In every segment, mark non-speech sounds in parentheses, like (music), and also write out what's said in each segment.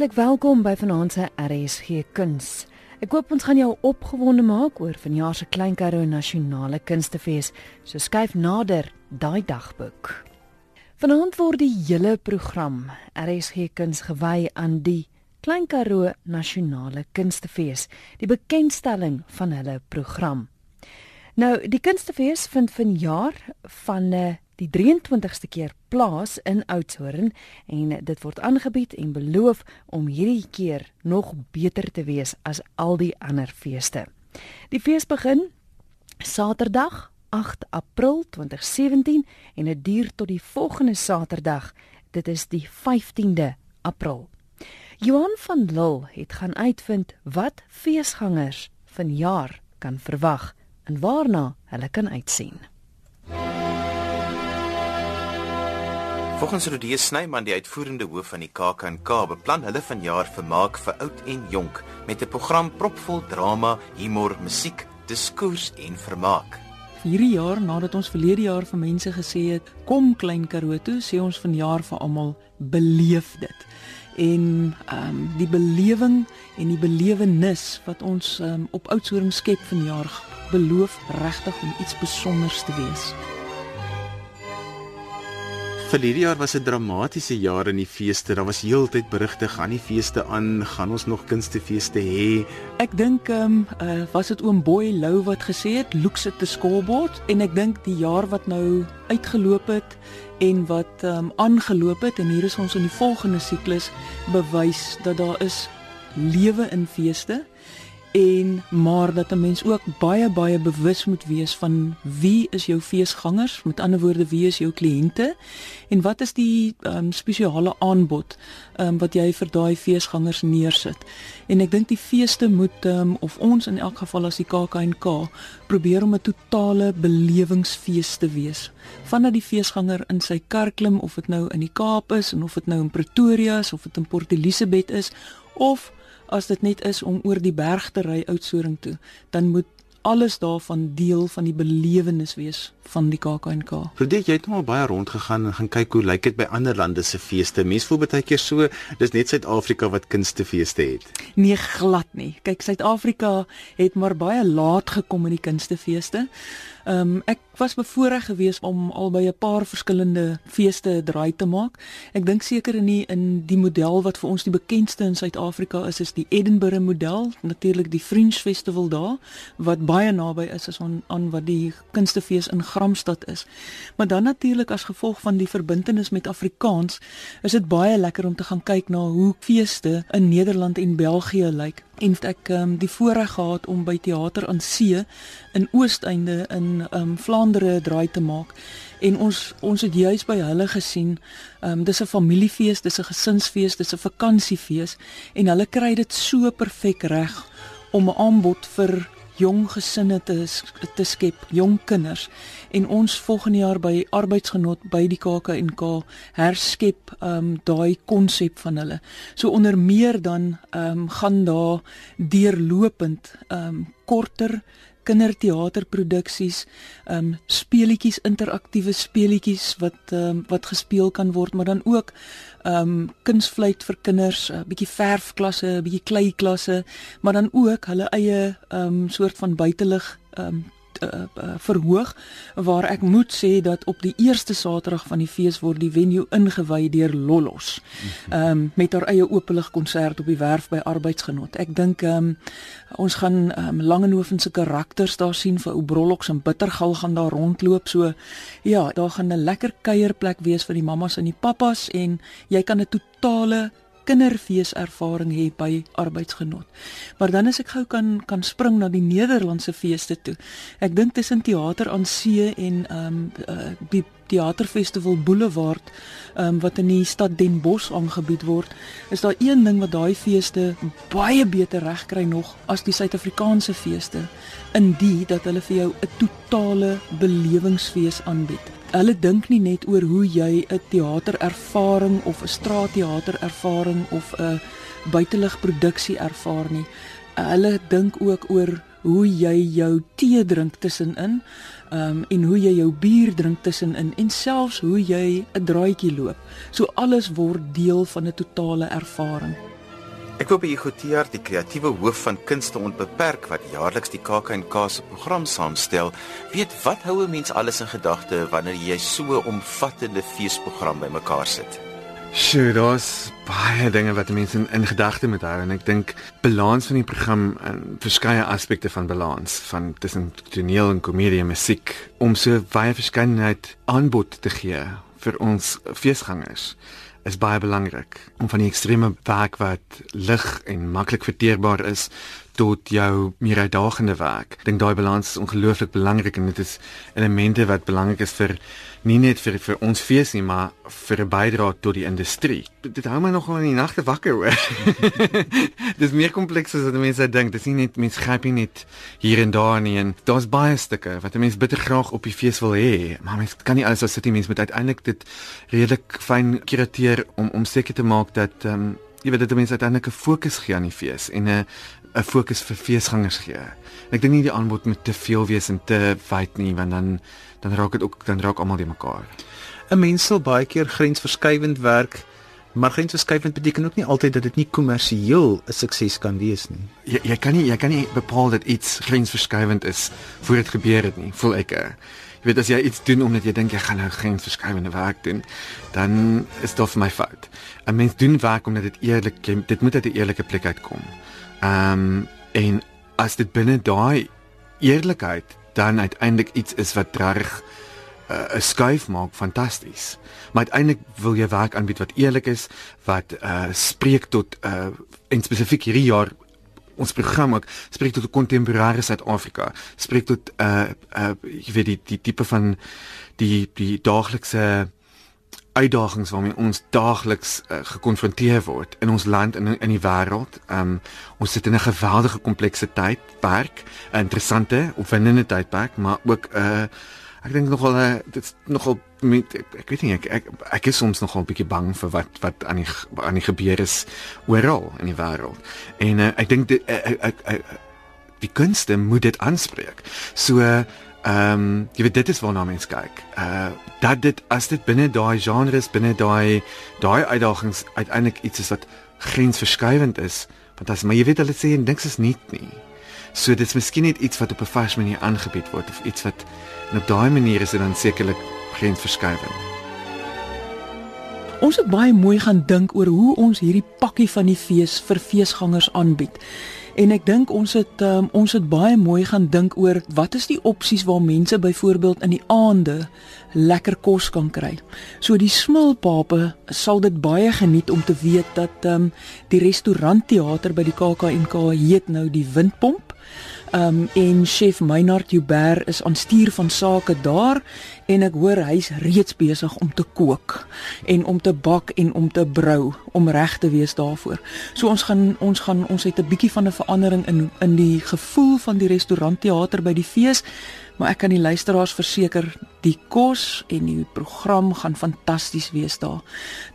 Hartlik welkom by vanaand se RSG Kuns. Ek hoop ons gaan jou opgewonde maak oor vanjaar se Klein Karoo Nasionale Kunstefees. So skuif nader daai dagboek. Vanaand word die hele program RSG Kuns gewy aan die Klein Karoo Nasionale Kunstefees, die bekendstelling van hulle program. Nou, die Kunstefees vind vanjaar van 'n uh, die 23ste keer plaas in Oudtshoorn en dit word aangebied en beloof om hierdie keer nog beter te wees as al die ander feeste. Die fees begin Saterdag 8 April 2017 en dit duur tot die volgende Saterdag. Dit is die 15de April. Johan van Lille het gaan uitvind wat feesgangers vanjaar kan verwag en waarna hulle kan uitsien. Volgens Rodie Snyman, die uitvoerende hoof van die KAK&K, beplan hulle vanjaar vermaak vir oud en jonk met 'n program propvol drama, humor, musiek, diskurs en vermaak. Hierdie jaar nadat ons verlede jaar vir mense gesê het, kom klein Karoo toe, sê ons vanjaar vir almal beleef dit. En ehm um, die belewing en die belewenis wat ons um, op Oudtshoorn skep vanjaar beloof regtig om iets spesiaals te wees. Verlede jaar was 'n dramatiese jaar in die feeste. Daar was heeltyd berigte gaan die feeste aan, gaan ons nog kunstefeeste hê? Ek dink ehm um, uh, was dit oom Boy Lou wat gesê het, "Looks at the scoreboard" en ek dink die jaar wat nou uitgeloop het en wat ehm um, aangeloop het en hier is ons in die volgende siklus bewys dat daar is lewe in feeste en maar dat 'n mens ook baie baie bewus moet wees van wie is jou feesgangers, met ander woorde wie is jou kliënte en wat is die um, spesiale aanbod um, wat jy vir daai feesgangers neersit. En ek dink die feeste moet um, of ons in elk geval as die KAKNK probeer om 'n totale belewingsfees te wees. Vandat die feesganger in sy kar klim of dit nou in die Kaap is en of dit nou in Pretoria is of dit in Port Elizabeth is of as dit net is om oor die berg te ry Oudtshoorn toe, dan moet alles daarvan deel van die belewenis wees van die KAKNK. Verdie jy het nou al baie rond gegaan en gaan kyk hoe lyk dit by ander lande se feeste. Mense voel baie keer so, dis net Suid-Afrika wat kunstefeeste het. Nee, glad nie. Kyk, Suid-Afrika het maar baie laat gekom in die kunstefeeste. Ehm um, ek was bevoorreg geweest om al by 'n paar verskillende feeste draai te maak. Ek dink seker in die in die model wat vir ons die bekendste in Suid-Afrika is, is die Edinburgh model, natuurlik die Fringe Festival daar wat baie naby is as aan aan wat die kunstefees in Gramstad is. Maar dan natuurlik as gevolg van die verbintenis met Afrikaans, is dit baie lekker om te gaan kyk na hoe feeste in Nederland en België lyk. En ek um, die voorreg gehad om by Theater aan See in Oosteinde in um, Vlaandere draai te maak. En ons ons het juis by hulle gesien, um, dis 'n familiefees, dis 'n gesinsfees, dis 'n vakansiefees en hulle kry dit so perfek reg om 'n aanbod vir jong gesinne te te skep, jong kinders. En ons volgende jaar by arbeidsgenot by die KAKNK herskep ehm um, daai konsep van hulle. So onder meer dan ehm um, gaan daar deurlopend ehm um, korter kinderteaterproduksies, ehm um, speletjies, interaktiewe speletjies wat ehm um, wat gespeel kan word, maar dan ook ehm um, kunsvleit vir kinders, 'n uh, bietjie verfklasse, 'n bietjie kleiklasse, maar dan ook hulle eie ehm um, soort van buitelug ehm um, uh, uh, verhoog waar ek moet sê dat op die eerste Saterdag van die fees word die venue ingewy deur Lollos. Ehm um, met haar eie openlig konsert op die werf by Arbeidsgenot. Ek dink ehm um, ons gaan ehm um, Langehoven se karakters daar sien vir ou Brolloks en Bittergal gaan daar rondloop. So ja, daar gaan 'n lekker kuierplek wees vir die mammas en die pappas en jy kan 'n totale kinderfeeservaring hê by arbeidsgenot. Maar dan as ek gou kan kan spring na die Nederlandse feeste toe. Ek dink tussen teater aan see en ehm um, uh, die teaterfestival Boulevard um, wat in die stad Den Bosch aangebied word, is daar een ding wat daai feeste baie beter regkry nog as die Suid-Afrikaanse feeste in die dat hulle vir jou 'n totale belewingsfees aanbied hulle dink nie net oor hoe jy 'n teaterervaring of 'n straatteaterervaring of 'n buitelugproduksie ervaar nie. Hulle dink ook oor hoe jy jou tee drink tussenin. Ehm um, en hoe jy jou bier drink tussenin en selfs hoe jy 'n draaitjie loop. So alles word deel van 'n totale ervaring. Ek hoop jy Gotier, die kreatiewe hoof van Kunste Onbeperk wat jaarliks die KAK&K se program saamstel, weet wat hou 'n mens alles in gedagte wanneer jy so 'n omvattende feesprogram bymekaar sit. Sjoe, daar's baie dinge wat mense in, in gedagte moet hou en ek dink balans van die program en verskeie aspekte van balans van tussen toneel en komedie en musiek om so baie verskeidenheid aanbod te gee vir ons feesgangers is baie belangrik om van die ekstreme werk wat lig en maklik verteerbaar is tot jou meer uitdagende werk. Ek dink daai balans is ongelooflik belangrik en dit is elemente wat belangrik is vir nie net vir vir ons fees nie, maar vir 'n bydrae tot die industrie. Dit hou my nogal in die nagte wakker hoor. (laughs) dis meer kompleks as wat mense dink. Dis nie net mense gryp nie net hier en daar nie en daar's baie stukke wat mense bitter graag op die fees wil hê, maar mense kan nie alles as sit die mense moet uiteindelik dit redelik fyn kurateer om om seker te maak dat ehm um, jy weet dat mense uiteindelik 'n fokus gee aan die fees en 'n 'n fokus vir feesgangers gee. Ek dink nie die aanbod moet te veel wees en te wyd nie want dan dan raak dit ook dan raak almal die mekaar. 'n Mens sal baie keer grensverskuivend werk, maar grensverskuivend beteken ook nie altyd dat dit nie kommersieel 'n sukses kan wees nie. Jy jy kan nie jy kan nie bepaal dat iets grensverskuivend is voor dit gebeur het nie. Voel ek. Jy weet as jy iets doen omdat jy dink jy gaan nou grensverskuivende werk doen, dan is dit vir my fout. 'n Mens doen werk omdat dit eerlik dit moet uit 'n eerlike plek uitkom. Ehm um, en as dit binne daai eerlikheid dan uiteindelik iets is wat reg uh, 'n skuif maak fantasties. Maar uiteindelik wil jy werk aanbied wat eerlik is, wat uh spreek tot uh en spesifiek hierdie jaar ons program ook spreek tot kontemporêre Suid-Afrika, spreek tot uh uh jy weet die die tipe van die die daaglikse uitdagings waarmee ons daagliks uh, gekonfronteer word in ons land en in, in die wêreld. Um ons sit in 'n geweldige komplekse tydperk, 'n interessante, opwindende tydperk, maar ook 'n uh, ek dink nogal uh, dit's nogal met ek, ek weet nie ek, ek ek is soms nogal 'n bietjie bang vir wat wat aan die aan die gebeur is oral in die wêreld. En uh, ek dink dit ek, ek, ek, die kunste moet dit aanspreek. So uh, Ehm um, jy weet dit is waarna mense kyk. Uh dat dit as dit binne daai genres, binne daai daai uitdagings uiteindelik iets is wat grensverskuivend is, want as maar jy weet hulle sê niks is nie nie. So dit's miskien net iets wat op 'n vars manier aangebied word of iets wat en op daai manier is dit dan sekerlik grensverskuivend. Ons het baie mooi gaan dink oor hoe ons hierdie pakkie van die fees vir feesgangers aanbied. En ek dink ons het um, ons het baie mooi gaan dink oor wat is die opsies waar mense byvoorbeeld in die aande lekker kos kan kry. So die smulpape sal dit baie geniet om te weet dat um, die restaurantteater by die KAK&K heet nou die Windpomp. Um en chef Meinhard Joubert is aan stuur van sake daar en ek hoor hy's reeds besig om te kook en om te bak en om te brou om reg te wees daarvoor. So ons gaan ons gaan ons het 'n bietjie van 'n verandering in in die gevoel van die restaurantteater by die fees maar ek kan die luisteraars verseker die kos en die program gaan fantasties wees daar.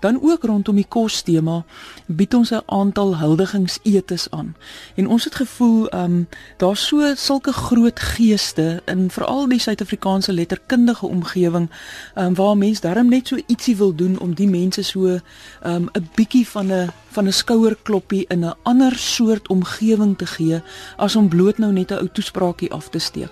Dan ook rondom die kos tema bied ons 'n aantal huldigingsetes aan. En ons het gevoel ehm um, daar's so sulke groot geeste in veral die Suid-Afrikaanse letterkundige omgewing ehm um, waar mense darm net so ietsie wil doen om die mense so ehm um, 'n bietjie van 'n van 'n skouerkloppie in 'n ander soort omgewing te gee as om bloot nou net 'n ou toespraakie af te steek.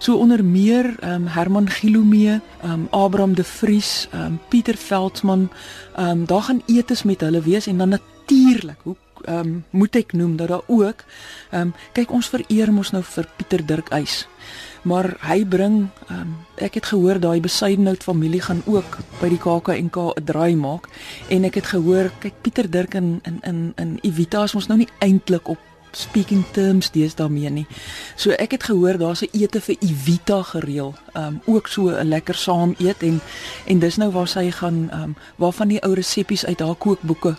So onder meer um, Herman Gilomee, um, Abraham de Vries, um, Pieter Veldsmann, um, daar gaan etes met hulle wees en dan natuurlik, hoe um, moet ek noem dat daar ook um, kyk ons vereer mos nou vir Pieter Dirk Eis maar hy bring um, ek het gehoor daai Besuidenhout familie gaan ook by die KAK&K 'n draai maak en ek het gehoor kyk Pieter Dirk in in in in Evita is ons nou nie eintlik op speaking terms dis daarmee nie. So ek het gehoor daar's 'n ete vir Evita gereël. Um ook so 'n lekker saam eet en en dis nou waar sy gaan um waarvan die ou resepte uit haar kookboeke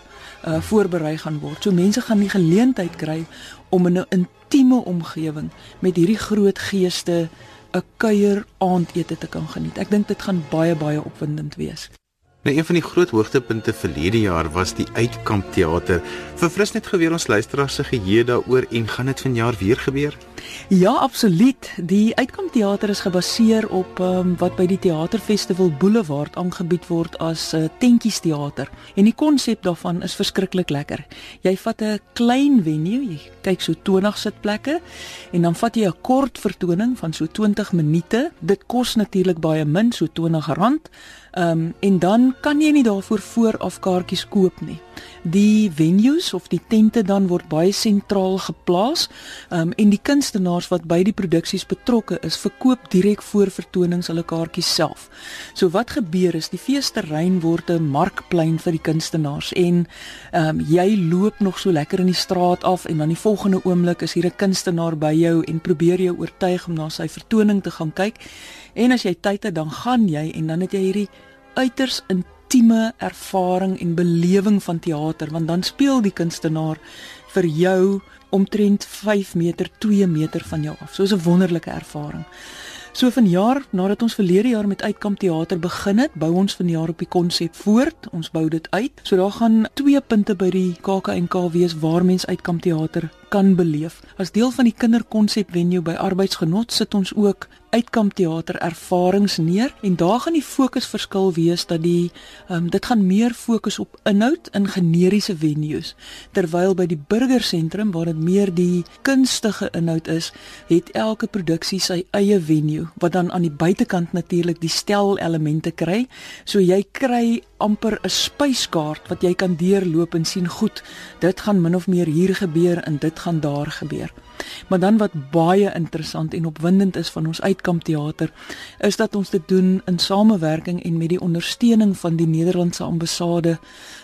uh voorberei gaan word. So mense gaan die geleentheid kry om in 'n intieme omgewing met hierdie groot geeste 'n kuier aandete te kan geniet. Ek dink dit gaan baie baie opwindend wees. Nou een van die groot hoogtepunte verlede jaar was die Uitkamp Theater. Verfris net geweer ons luisteraars se geheue daaroor en gaan dit vanjaar weer gebeur? Ja, absoluut. Die Uitkamp Theater is gebaseer op um, wat by die Theaterfestival Boulevard aangebied word as 'n uh, tentjies teater. En die konsep daarvan is verskriklik lekker. Jy vat 'n klein venue, jy kyk so 20 sitplekke en dan vat jy 'n kort vertoning van so 20 minute. Dit kos natuurlik baie min, so R20. Ehm um, en dan kan jy nie daarvoor vooraf kaartjies koop nie. Die venues of die tente dan word baie sentraal geplaas. Ehm um, en die kunstenaars wat by die produksies betrokke is, verkoop direk voor vertonings hulle kaartjies self. So wat gebeur is die feesterrein word 'n markplein vir die kunstenaars en ehm um, jy loop nog so lekker in die straat af en dan die volgende oomblik is hier 'n kunstenaar by jou en probeer jou oortuig om na sy vertoning te gaan kyk. En as jy tyd het, dan gaan jy en dan het jy hierdie uiters intieme ervaring en belewing van teater want dan speel die kunstenaar vir jou omtrent 5 meter 2 meter van jou af. So 'n wonderlike ervaring. So vanjaar nadat ons verlede jaar met Uitkamp Theater begin het, bou ons vanjaar op die konsep voort. Ons bou dit uit. So daar gaan twee punte by die KAK&K wees waar mense Uitkamp Theater kan beleef. As deel van die kinderkonsep venue by Arbeidsgenot sit ons ook uitkamp teater ervarings neer en daar gaan die fokus verskil wees dat die um, dit gaan meer fokus op inhoud in generiese venues terwyl by die burgersentrum waar dit meer die kunstige inhoud is het elke produksie sy eie venue wat dan aan die buitekant natuurlik die stel elemente kry. So jy kry amper 'n spyskaart wat jy kan deurloop en sien goed dit gaan min of meer hier gebeur en dit gaan daar gebeur Maar dan wat baie interessant en opwindend is van ons Uitkamp Theater, is dat ons dit doen in samewerking en met die ondersteuning van die Nederlandse ambassade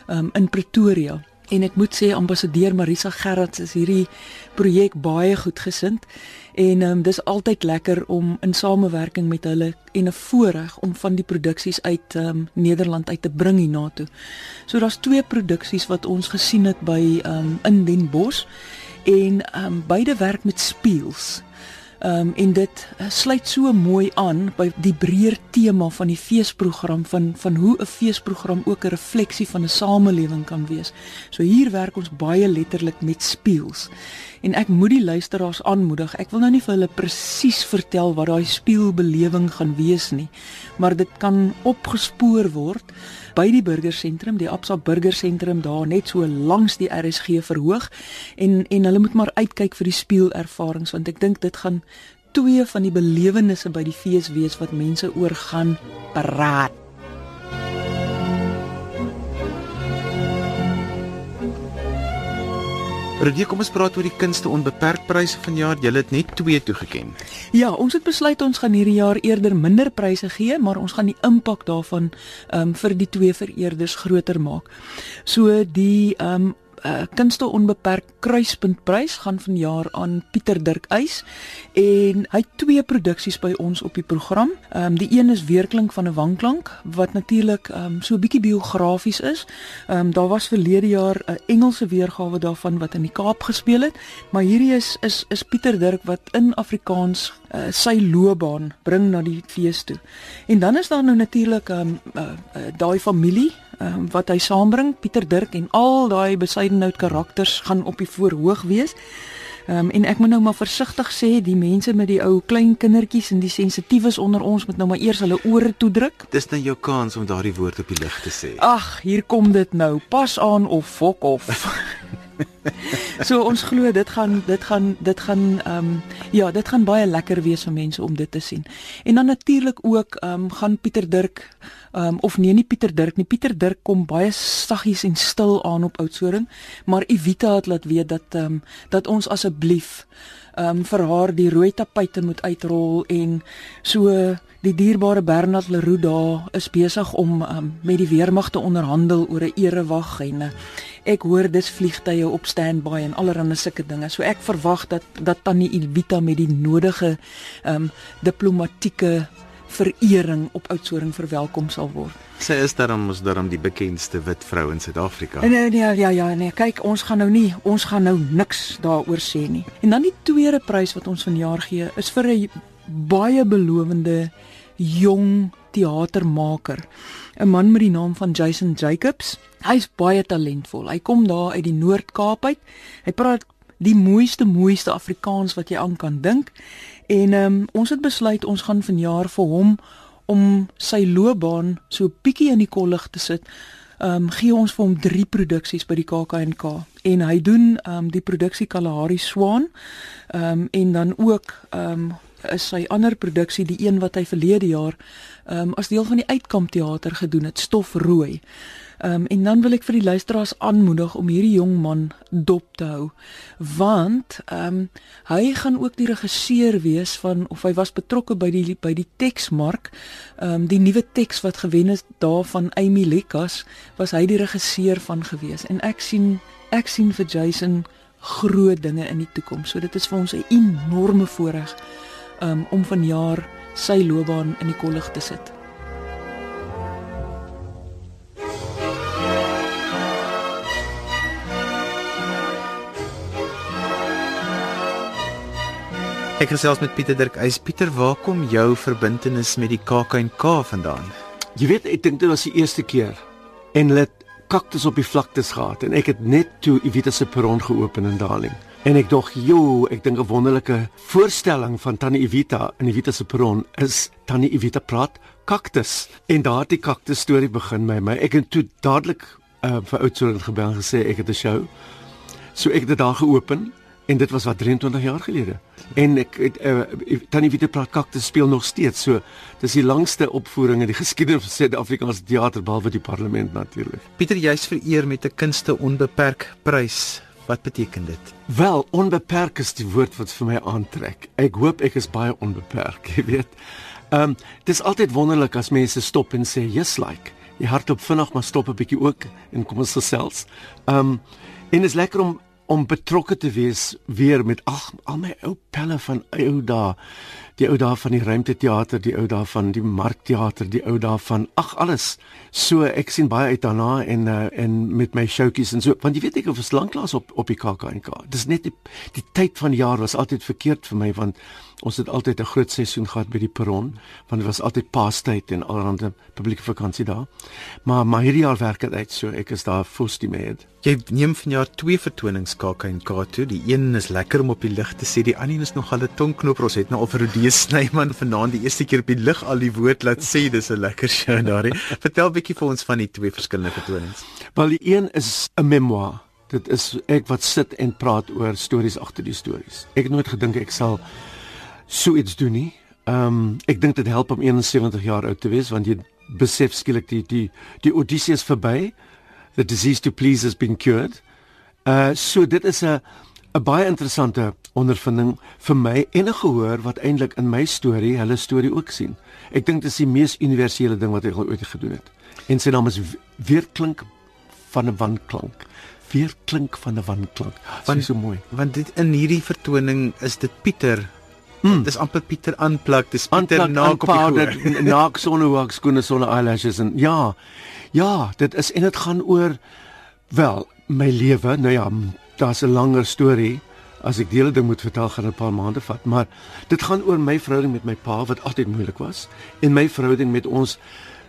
um, in Pretoria. En ek moet sê ambassadeur Marisa Gerrits is hierdie projek baie goedgesind en um, dis altyd lekker om in samewerking met hulle en 'n voorreg om van die produksies uit um, Nederland uit te bring hiernatoe. So daar's twee produksies wat ons gesien het by um, in Den Bosch en ehm um, beide werk met speels. Ehm um, en dit uh, sluit so mooi aan by die breër tema van die feesprogram van van hoe 'n feesprogram ook 'n refleksie van 'n samelewing kan wees. So hier werk ons baie letterlik met speels. En ek moet die luisteraars aanmoedig. Ek wil nou nie vir hulle presies vertel wat daai speelbelewing gaan wees nie, maar dit kan opgespoor word by die burgersentrum, die Absa burgersentrum daar net so langs die RSG verhoog en en hulle moet maar uitkyk vir die speelervarings want ek dink dit gaan twee van die belewennisse by die fees wees wat mense oor gaan praat. Rodie, kom ons praat oor die kunste onbeperk pryse vanjaar. Jy het net twee toegeken. Ja, ons het besluit ons gaan hierdie jaar eerder minder pryse gee, maar ons gaan die impak daarvan ehm um, vir die twee vereerders groter maak. So die ehm um, uh, kunste onbeperk kruispuntprys gaan vanjaar aan Pieter Dirk Eis en hy het twee produksies by ons op die program. Ehm um, die een is Weerklink van 'n wanklank wat natuurlik ehm um, so 'n bietjie biografies is. Ehm um, daar was verlede jaar 'n Engelse weergawe daarvan wat in die Kaap gespeel het, maar hierdie is is is Pieter Dirk wat in Afrikaans uh, sy loopbaan bring na die fees toe. En dan is daar nou natuurlik ehm um, uh, uh, daai familie um, wat hy saambring, Pieter Dirk en al daai besydenhout karakters gaan op die voorhoog wees. Um, en ek moet nou maar versigtig sê die mense met die ou klein kindertjies en die sensitiefes onder ons moet nou maar eers hulle ore toedruk. Dis nou jou kans om daardie woord op die lig te sê. Ag, hier kom dit nou. Pas aan of fok of. (laughs) so ons glo dit gaan dit gaan dit gaan ehm um, ja, dit gaan baie lekker wees vir mense om dit te sien. En dan natuurlik ook ehm um, gaan Pieter Dirk ehm um, of nee nie Pieter Dirk nie. Pieter Dirk kom baie saggies en stil aan op Oudtshoorn, maar Evita het laat weet dat ehm um, dat ons asseblief ehm um, vir haar die rooi tapuite moet uitrol en so die dierbare Bernard Leroux daar is besig om um, met die weermag te onderhandel oor 'n erewag en uh, ek hoor dis vliegtye op standby en allerlei sulke dinge. So ek verwag dat dat Tannie Evita met die nodige um, diplomatieke verering op Oudtshoorn verwelkom sal word. Sy is daarom ons daarom die bekendste wit vrou in Suid-Afrika. Nee, nee nee ja ja nee kyk ons gaan nou nie ons gaan nou niks daaroor sê nie. En dan die tweede prys wat ons vanjaar gee is vir 'n baie belowende jong teatermaker, 'n man met die naam van Jason Jacobs. Hy's baie talentvol. Hy kom daar uit die Noord-Kaap uit. Hy praat die mooiste mooiste Afrikaans wat jy aan kan dink. En ehm um, ons het besluit ons gaan vanjaar vir hom om sy loopbaan so bietjie in die kollig te sit. Ehm um, gee ons vir hom 3 produksies by die KAKNK en hy doen ehm um, die produksie Kalahari Swaan. Ehm um, en dan ook ehm um, is sy ander produksie die een wat hy verlede jaar ehm um, as deel van die Uitkamp teater gedoen het, Stof Rooi. Ehm um, en dan wil ek vir die luisteraars aanmoedig om hierdie jong man dop te hou. Want ehm um, hy gaan ook die regisseur wees van of hy was betrokke by die by die teksmark ehm um, die nuwe teks wat gewen is daarvan Amy Lekas was hy die regisseur van gewees. En ek sien ek sien vir Jason groot dinge in die toekoms. So dit is vir ons 'n enorme voorreg um, om vanjaar sy loopbaan in die kollig te sit. Ek gesels met Pieter Dirk. Hy's Pieter, waar kom jou verbintenis met die KAK&K vandaan? Jy weet, ek dink dit was die eerste keer en hulle kaktus op die vlaktes gehad en ek het net toe Evita se perron geopen in Darling. En ek dog, "Jo, ek dink 'n wonderlike voorstelling van Tannie Evita in Evita se perron is Tannie Evita praat kaktus." En daardie kaktus storie begin my my ek het toe dadelik uh, vir Oudtshoorn gebel en gesê ek het 'n show. So ek het dit daar geopen en dit was wat 23 jaar gelede. En ek het uh, Tannie Evita praat kaktus speel nog steeds. So dis die langste opvoering in die (laughs) geskiedenis van Suid-Afrikaanse teater behalwe die parlement natuurlik. Pieter, jy's vereer met 'n kunste onbeperk prys. Wat beteken dit? Wel, onbeperk is die woord wat vir my aantrek. Ek hoop ek is baie onbeperk, (laughs) jy weet. Ehm, um, dis altyd wonderlik as mense stop en sê, "Yes, like." Jy hardop vinnig maar stop 'n bietjie ook en kom ons gesels. Ehm, um, en is lekker om om betrokke te wees weer met ag al my ou pelle van ou dae die ou dae van die ruimteteater die ou dae van die markteater die ou dae van ag alles. So ek sien baie uit daarna en uh, en met my showtjies en so want jy weet ek was lanklaas op op die KAKNK dis net die, die tyd van die jaar was altyd verkeerd vir my want ons het altyd 'n groot seisoen gehad by die perron want dit was altyd paastyd en allerlei publieke vakansie daar maar maar hierdie jaar werk dit uit so ek is daar fullstie mee Jy neem vanjaar twee vertonings KAKNK toe. Die een is lekker om op die lig te sê, die ander is nog al 'n tongknop. Ons het nou al vir Rodie Snyman vanaand die eerste keer op die lig al die woord laat sê. Dis 'n lekker show daarin. Vertel bietjie vir ons van die twee verskillende vertonings. Wel, die een is 'n memoir. Dit is ek wat sit en praat oor stories agter die stories. Ek het nooit gedink ek sal so iets doen nie. Ehm um, ek dink dit help om 71 jaar oud te wees want jy besef skielik die die die Odysseus verby the disease to please has been cured. Uh so dit is 'n 'n baie interessante ondervinding vir my en 'n gehoor wat eintlik in my storie, hulle storie ook sien. Ek dink dit is die mees universele ding wat ek al ooit gedoen het. En sy naam is Weerklink van 'n wanklank. Weerklink van 'n wanklank. Wat is so mooi. Want dit in hierdie vertoning is dit Pieter Mm. Dis amper Pieter aanplak, dis Pieter naak op die (laughs) naak sonnehoek skoene sonne eyelashes en ja. Ja, dit is en dit gaan oor wel my lewe. Nou ja, daar's 'n langer storie. As ek die hele ding moet vertel, gaan 'n paar maande vat, maar dit gaan oor my verhouding met my pa wat altyd moeilik was en my verhouding met ons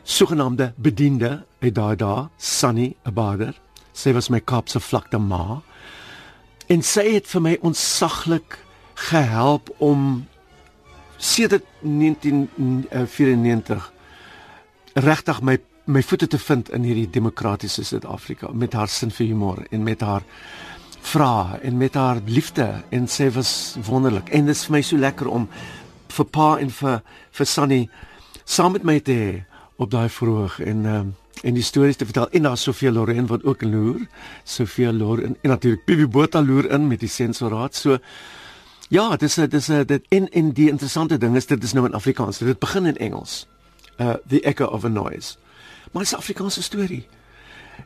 sogenaamde bediende uit daai dae, Sunny Abader. Sy was my Kaapse vlakte ma. En sy het vir my ontsaglik gehelp om sedert 1994 regtig my my voete te vind in hierdie demokratiese Suid-Afrika met haar sin vir humor en met haar vrae en met haar liefde. En sy was wonderlik. En dit is vir my so lekker om vir pa en vir vir Sunny saam met my te hê op daai vroeg en um, en die stories te vertel. En daar Sofia Loren wat ook loer. Sofia Loren en natuurlik Bibi Botha loer in met die sensoraat. So ja dis dis dit en en die interessante ding is dit is nou in Afrikaans dit begin in Engels uh the echo of a noise maar dit is 'n Afrikaanse storie.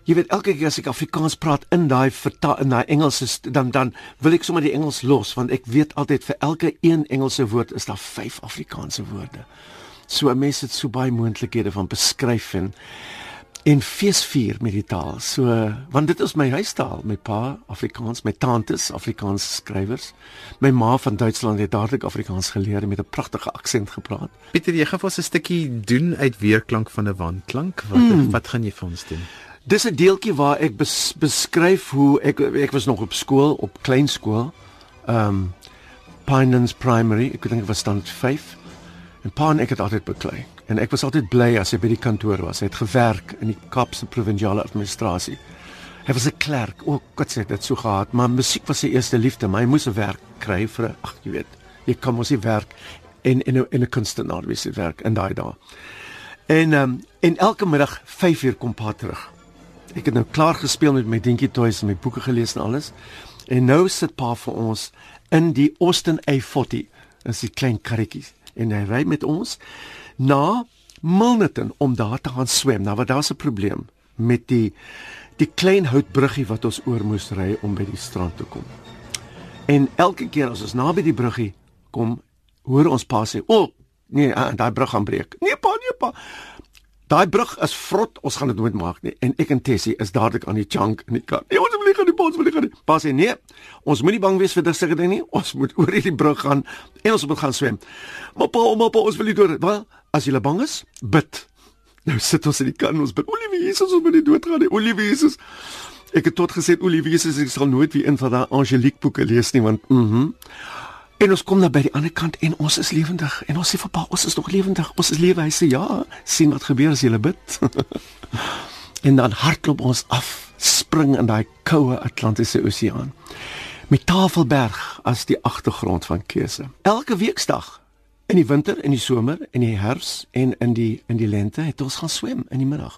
Jy weet elke keer as ek Afrikaans praat in daai in daai Engelse dan dan wil ek sommer die Engels los want ek weet altyd vir elke een Engelse woord is daar vyf Afrikaanse woorde. So 'n mens het so baie moontlikhede van beskryf en en feesvier met die taal. So want dit is my huistaal, my pa Afrikaans, my tantes Afrikaans skrywers. My ma van Duitsland het dadelik Afrikaans geleer met 'n pragtige aksent gepraat. Pieter, jy gaan vir ons 'n stukkie doen uit weerklank van 'n wandklank. Wat mm. wat gaan jy vir ons doen? Dis 'n deeltjie waar ek bes, beskryf hoe ek ek was nog op skool, op kleinskool. Ehm um, Pinelands Primary, ek dink dit was standaard 5. En pa en ek het altyd beklei en ek was altyd bly as hy by die kantoor was. Hy het gewerk in die Kaapse provinsiale administrasie. Hy was 'n klerk. O, God sê dit so gehad, maar musiek was sy eerste liefde, maar hy moes 'n werk kry vir ag, jy weet. Jy kan mos nie werk in in 'n in 'n kunstenaar wie se werk in daai dae. En ehm um, en elke middag 5 uur kom pa terug. Ek het nou klaar gespeel met my dingetjie toys en my boeke gelees en alles. En nou sit pa vir ons in die Austin A40. Dis die klein karretjies en hy ry met ons na Milnerton om daar te gaan swem. Nou wat daar's 'n probleem met die die klein houtbruggie wat ons oor moes ry om by die strand te kom. En elke keer as ons naby die bruggie kom, hoor ons pa sê, "O, oh, nee, uh, daai brug gaan breek." Nee, pa, nee, pa. Daai brug is vrot, ons gaan dit nooit maak nie. En ek en Tessie is dadelik aan die chunk in die kar. Nee, ons wil nie gaan die pons wil nie gaan nie. Pa sê, "Nee, ons moenie bang wees vir dit seker ding nie. Ons moet oor hierdie brug gaan en ons moet gaan swem." Maar pa, maar pa, ons wil nie dood. Wel, As jy bang is, bid. Nou sit ons in die kan ons bid. O, liewe Jesus, ons moet nie doodgaan nie. O, liewe Jesus. Ek het tot gesê, o, liewe Jesus, ek sal nooit weer een van daai Angelique boeke lees nie want mhm. Mm en ons kom na by die ander kant en ons is lewendig en ons sê vir Pa, ons is nog lewendig. Ons is lewe. Hy sê ja, sien wat gebeur as jy bid. (laughs) en dan hardloop ons af, spring in daai koue Atlantiese Oseaan met Tafelberg as die agtergrond van keuse. Elke weeksdag In die winter, in die somer, in die herfs en in die in die lente het ons gaan swem in die middag.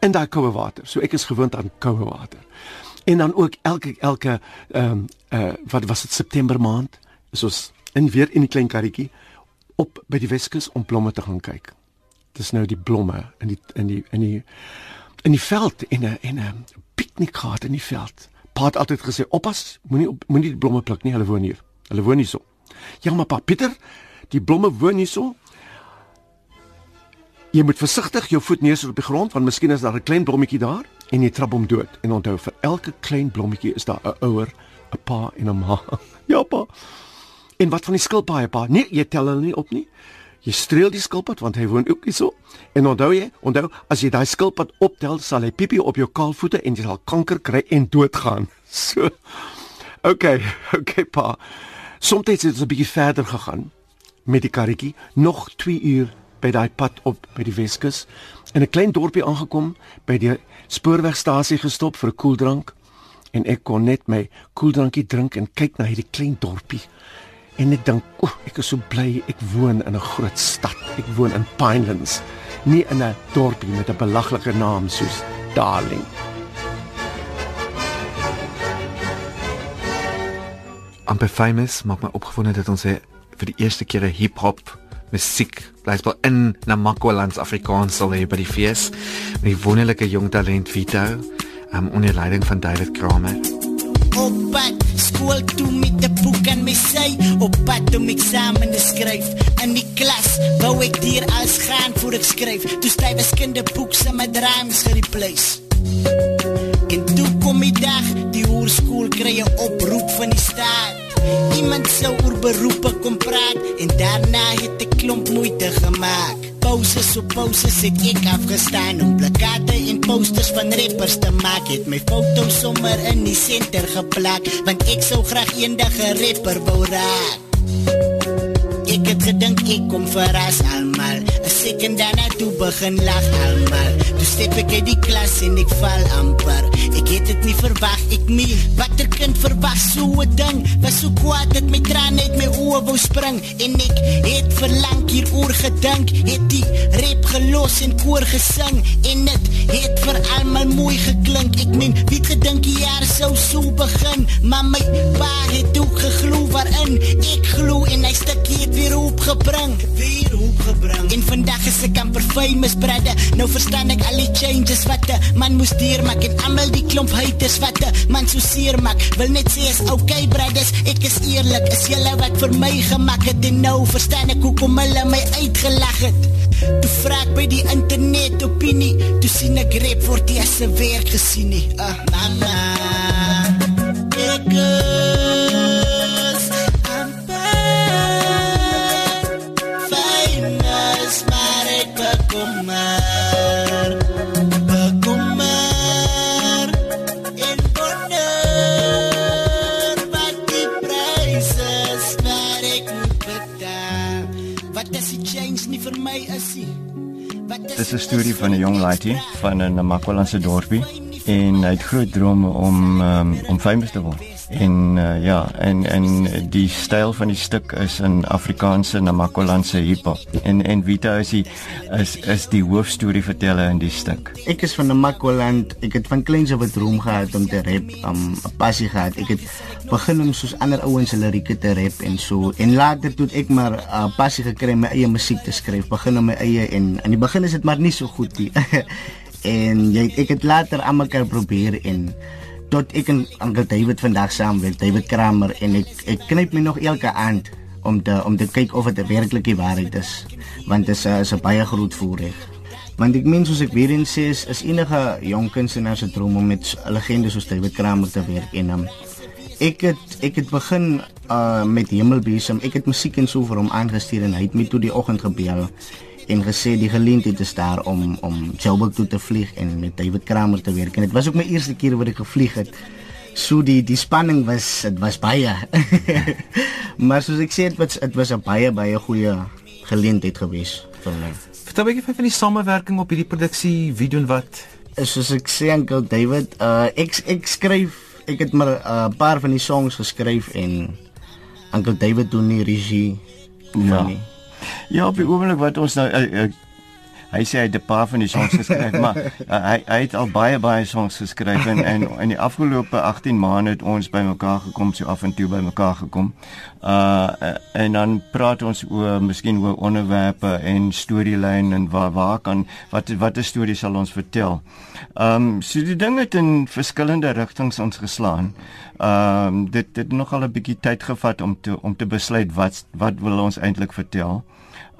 In daai koue water. So ek is gewoond aan koue water. En dan ook elke elke ehm um, uh wat was dit September maand? Is ons in weer in die klein karretjie op by die Weskus om blomme te gaan kyk. Dis nou die blomme in die in die in die in die veld en 'n en 'n piknikkaart in die veld. Pa het altyd gesê: "Oppas, moenie moenie die blomme pluk nie, hulle woon hier. Hulle woon hier so." Ja, maar pa Pieter, die blomme woon hierso. Jy moet versigtig jou voet neersit op die grond want miskien is daar 'n klein blommetjie daar en jy trap hom dood. En onthou vir elke klein blommetjie is daar 'n ouer, 'n pa en 'n ma. (laughs) ja pa. En wat van die skilpaaie pa? Nee, jy tel hulle nie op nie. Jy streel die skilpad want hy woon ook hierso. En onthou jy, onthou as jy daai skilpad optel, sal hy piepie op jou kaalvoete en jy sal kanker kry en doodgaan. (laughs) So. Okay, (laughs) okay pa. Soms het dit 'n bietjie verder gegaan met die karretjie nog 2 uur by daai pad op by die Weskus in 'n klein dorpie aangekom by die spoorwegstasie gestop vir 'n koeldrank en ek kon net my koeldrankie drink en kyk na hierdie klein dorpie en ek dink o ek is so bly ek woon in 'n groot stad. Ek woon in Pinelands nie in 'n dorpie met 'n belaglike naam soos Darling. Amper famous maak my opgewonde dat ons vir die eerste keer 'n hip-hop musiek blysbaar in Namakwa-lands Afrikaans sal hê by die fees met die wonderlike jong talent Vito um, onder leiding van David Kramer. Op pad skool toe met 'n boek en my sy. Op pad om eksamen te skryf. In die klas wou ek hier as gaan voor ek skryf. Toe styf as kinderboek se my drums gereplace en toe kom die dag die hoërskool kry 'n oproep van die staat Iemand sou oor beroepe kom praat en daarna het ek klomp moeite gemaak. Pauses so pauses het ek afgestaan om plakate en posters van rappers te maak. Het my foto sommer in die senter geplak want ek sou graag eendag 'n rapper wou raak. Ek het gedink ek kom verras almal. 'n Sekond daarna toe begin lag almal. Toe stap ek uit die klas en ek val amper. Ek het dit nie verwag ek nie. Watter kind verwag so 'n ding? Was so kwaad dat my trane uit my oë wou spring en ek het verlang hieroor gedink. Het die rap gelos en koor gesing en dit het vir almal mooi geklink. Ek meen, wie het gedink die jaar sou so begin? Maar my pa het ook geglo waarin ek glo en hy stukkie het weer opgebring. Weer opgebring. En vandag is ek amper famous brother. Nou verstaan ek al die changes wat 'n man moes deurmaak en almal die klomp haters wat 'n man so seer maak. Wil net sê is okay brothers, ek is eerlik. Is julle wat vir my gemaak het en nou verstaan ek hoekom hulle my uitgelag het. Toe vra ek by die internet opinie, toe sien ek rep vir die se werk gesien nie. Uh, mama. Ek is Wat Dit is 'n storie van 'n jong laaitie van 'n Namakwalandse dorpie en hy het groot drome om um, om famous te word. En uh, ja, en en die styl van die stuk is in Afrikaanse Namakwalandse hiphop. En en Vita is die is is die hoofstorieverteller in die stuk. Ek is van Namakwaland. Ek het van kleins af 'n droom gehad om te rap, um, 'n passie gehad. Ek het begin om soos ander ouens hulle lirieke te rap en so. En later toe ek maar 'n uh, passie gekry om my eie musiek te skryf. Begin om my eie en aan die begin is dit maar nie so goed nie. (laughs) en jy ek het later aan mekaar probeer en tot ek en Uncle David vandag saam met David Kramer en ek ek knyp my nog elke aand om te om te kyk of dit werklik die waarheid is want dit is 'n is 'n baie groot voorreg want ek meen soos ek weer eens sê is, is enige jong kunstenaar se droom om met 'n legende soos David Kramer te werk en um, ek het ek het begin uh, met Hemelbesem ek het musiek en so vir hom aangestuur en hy het my toe die oggend gebel en gesê die geleentheid is daar om om Joburg toe te vlieg en met David Kramer te werk. En dit was ook my eerste keer wat ek gevlieg het. So die die spanning was dit was baie. (laughs) Maar soos ek sê dit was dit was 'n baie baie goeie geleentheid gewees vir my. Vertel 'n bietjie van die samewerking op hierdie produksie, wie doen wat? soos ek sê Uncle David uh, ek ek skryf ek het maar 'n uh, paar van die songs geskryf en Uncle David doen die regie Ja. van die (laughs) Ja, op die oomblik wat ons nou uh, uh, hy sê hy het 'n paar van die songs geskryf, maar uh, hy hy het al baie baie songs geskryf en en in die afgelope 18 maande het ons bymekaar gekom, so af en toe bymekaar gekom. Uh en dan praat ons oor miskien oor onderwerpe en storielyn en waar waar kan wat watter storie sal ons vertel. Um so die dinge het in verskillende rigtings ons geslaan. Um dit dit nogal 'n bietjie tyd gevat om te om te besluit wat wat wil ons eintlik vertel.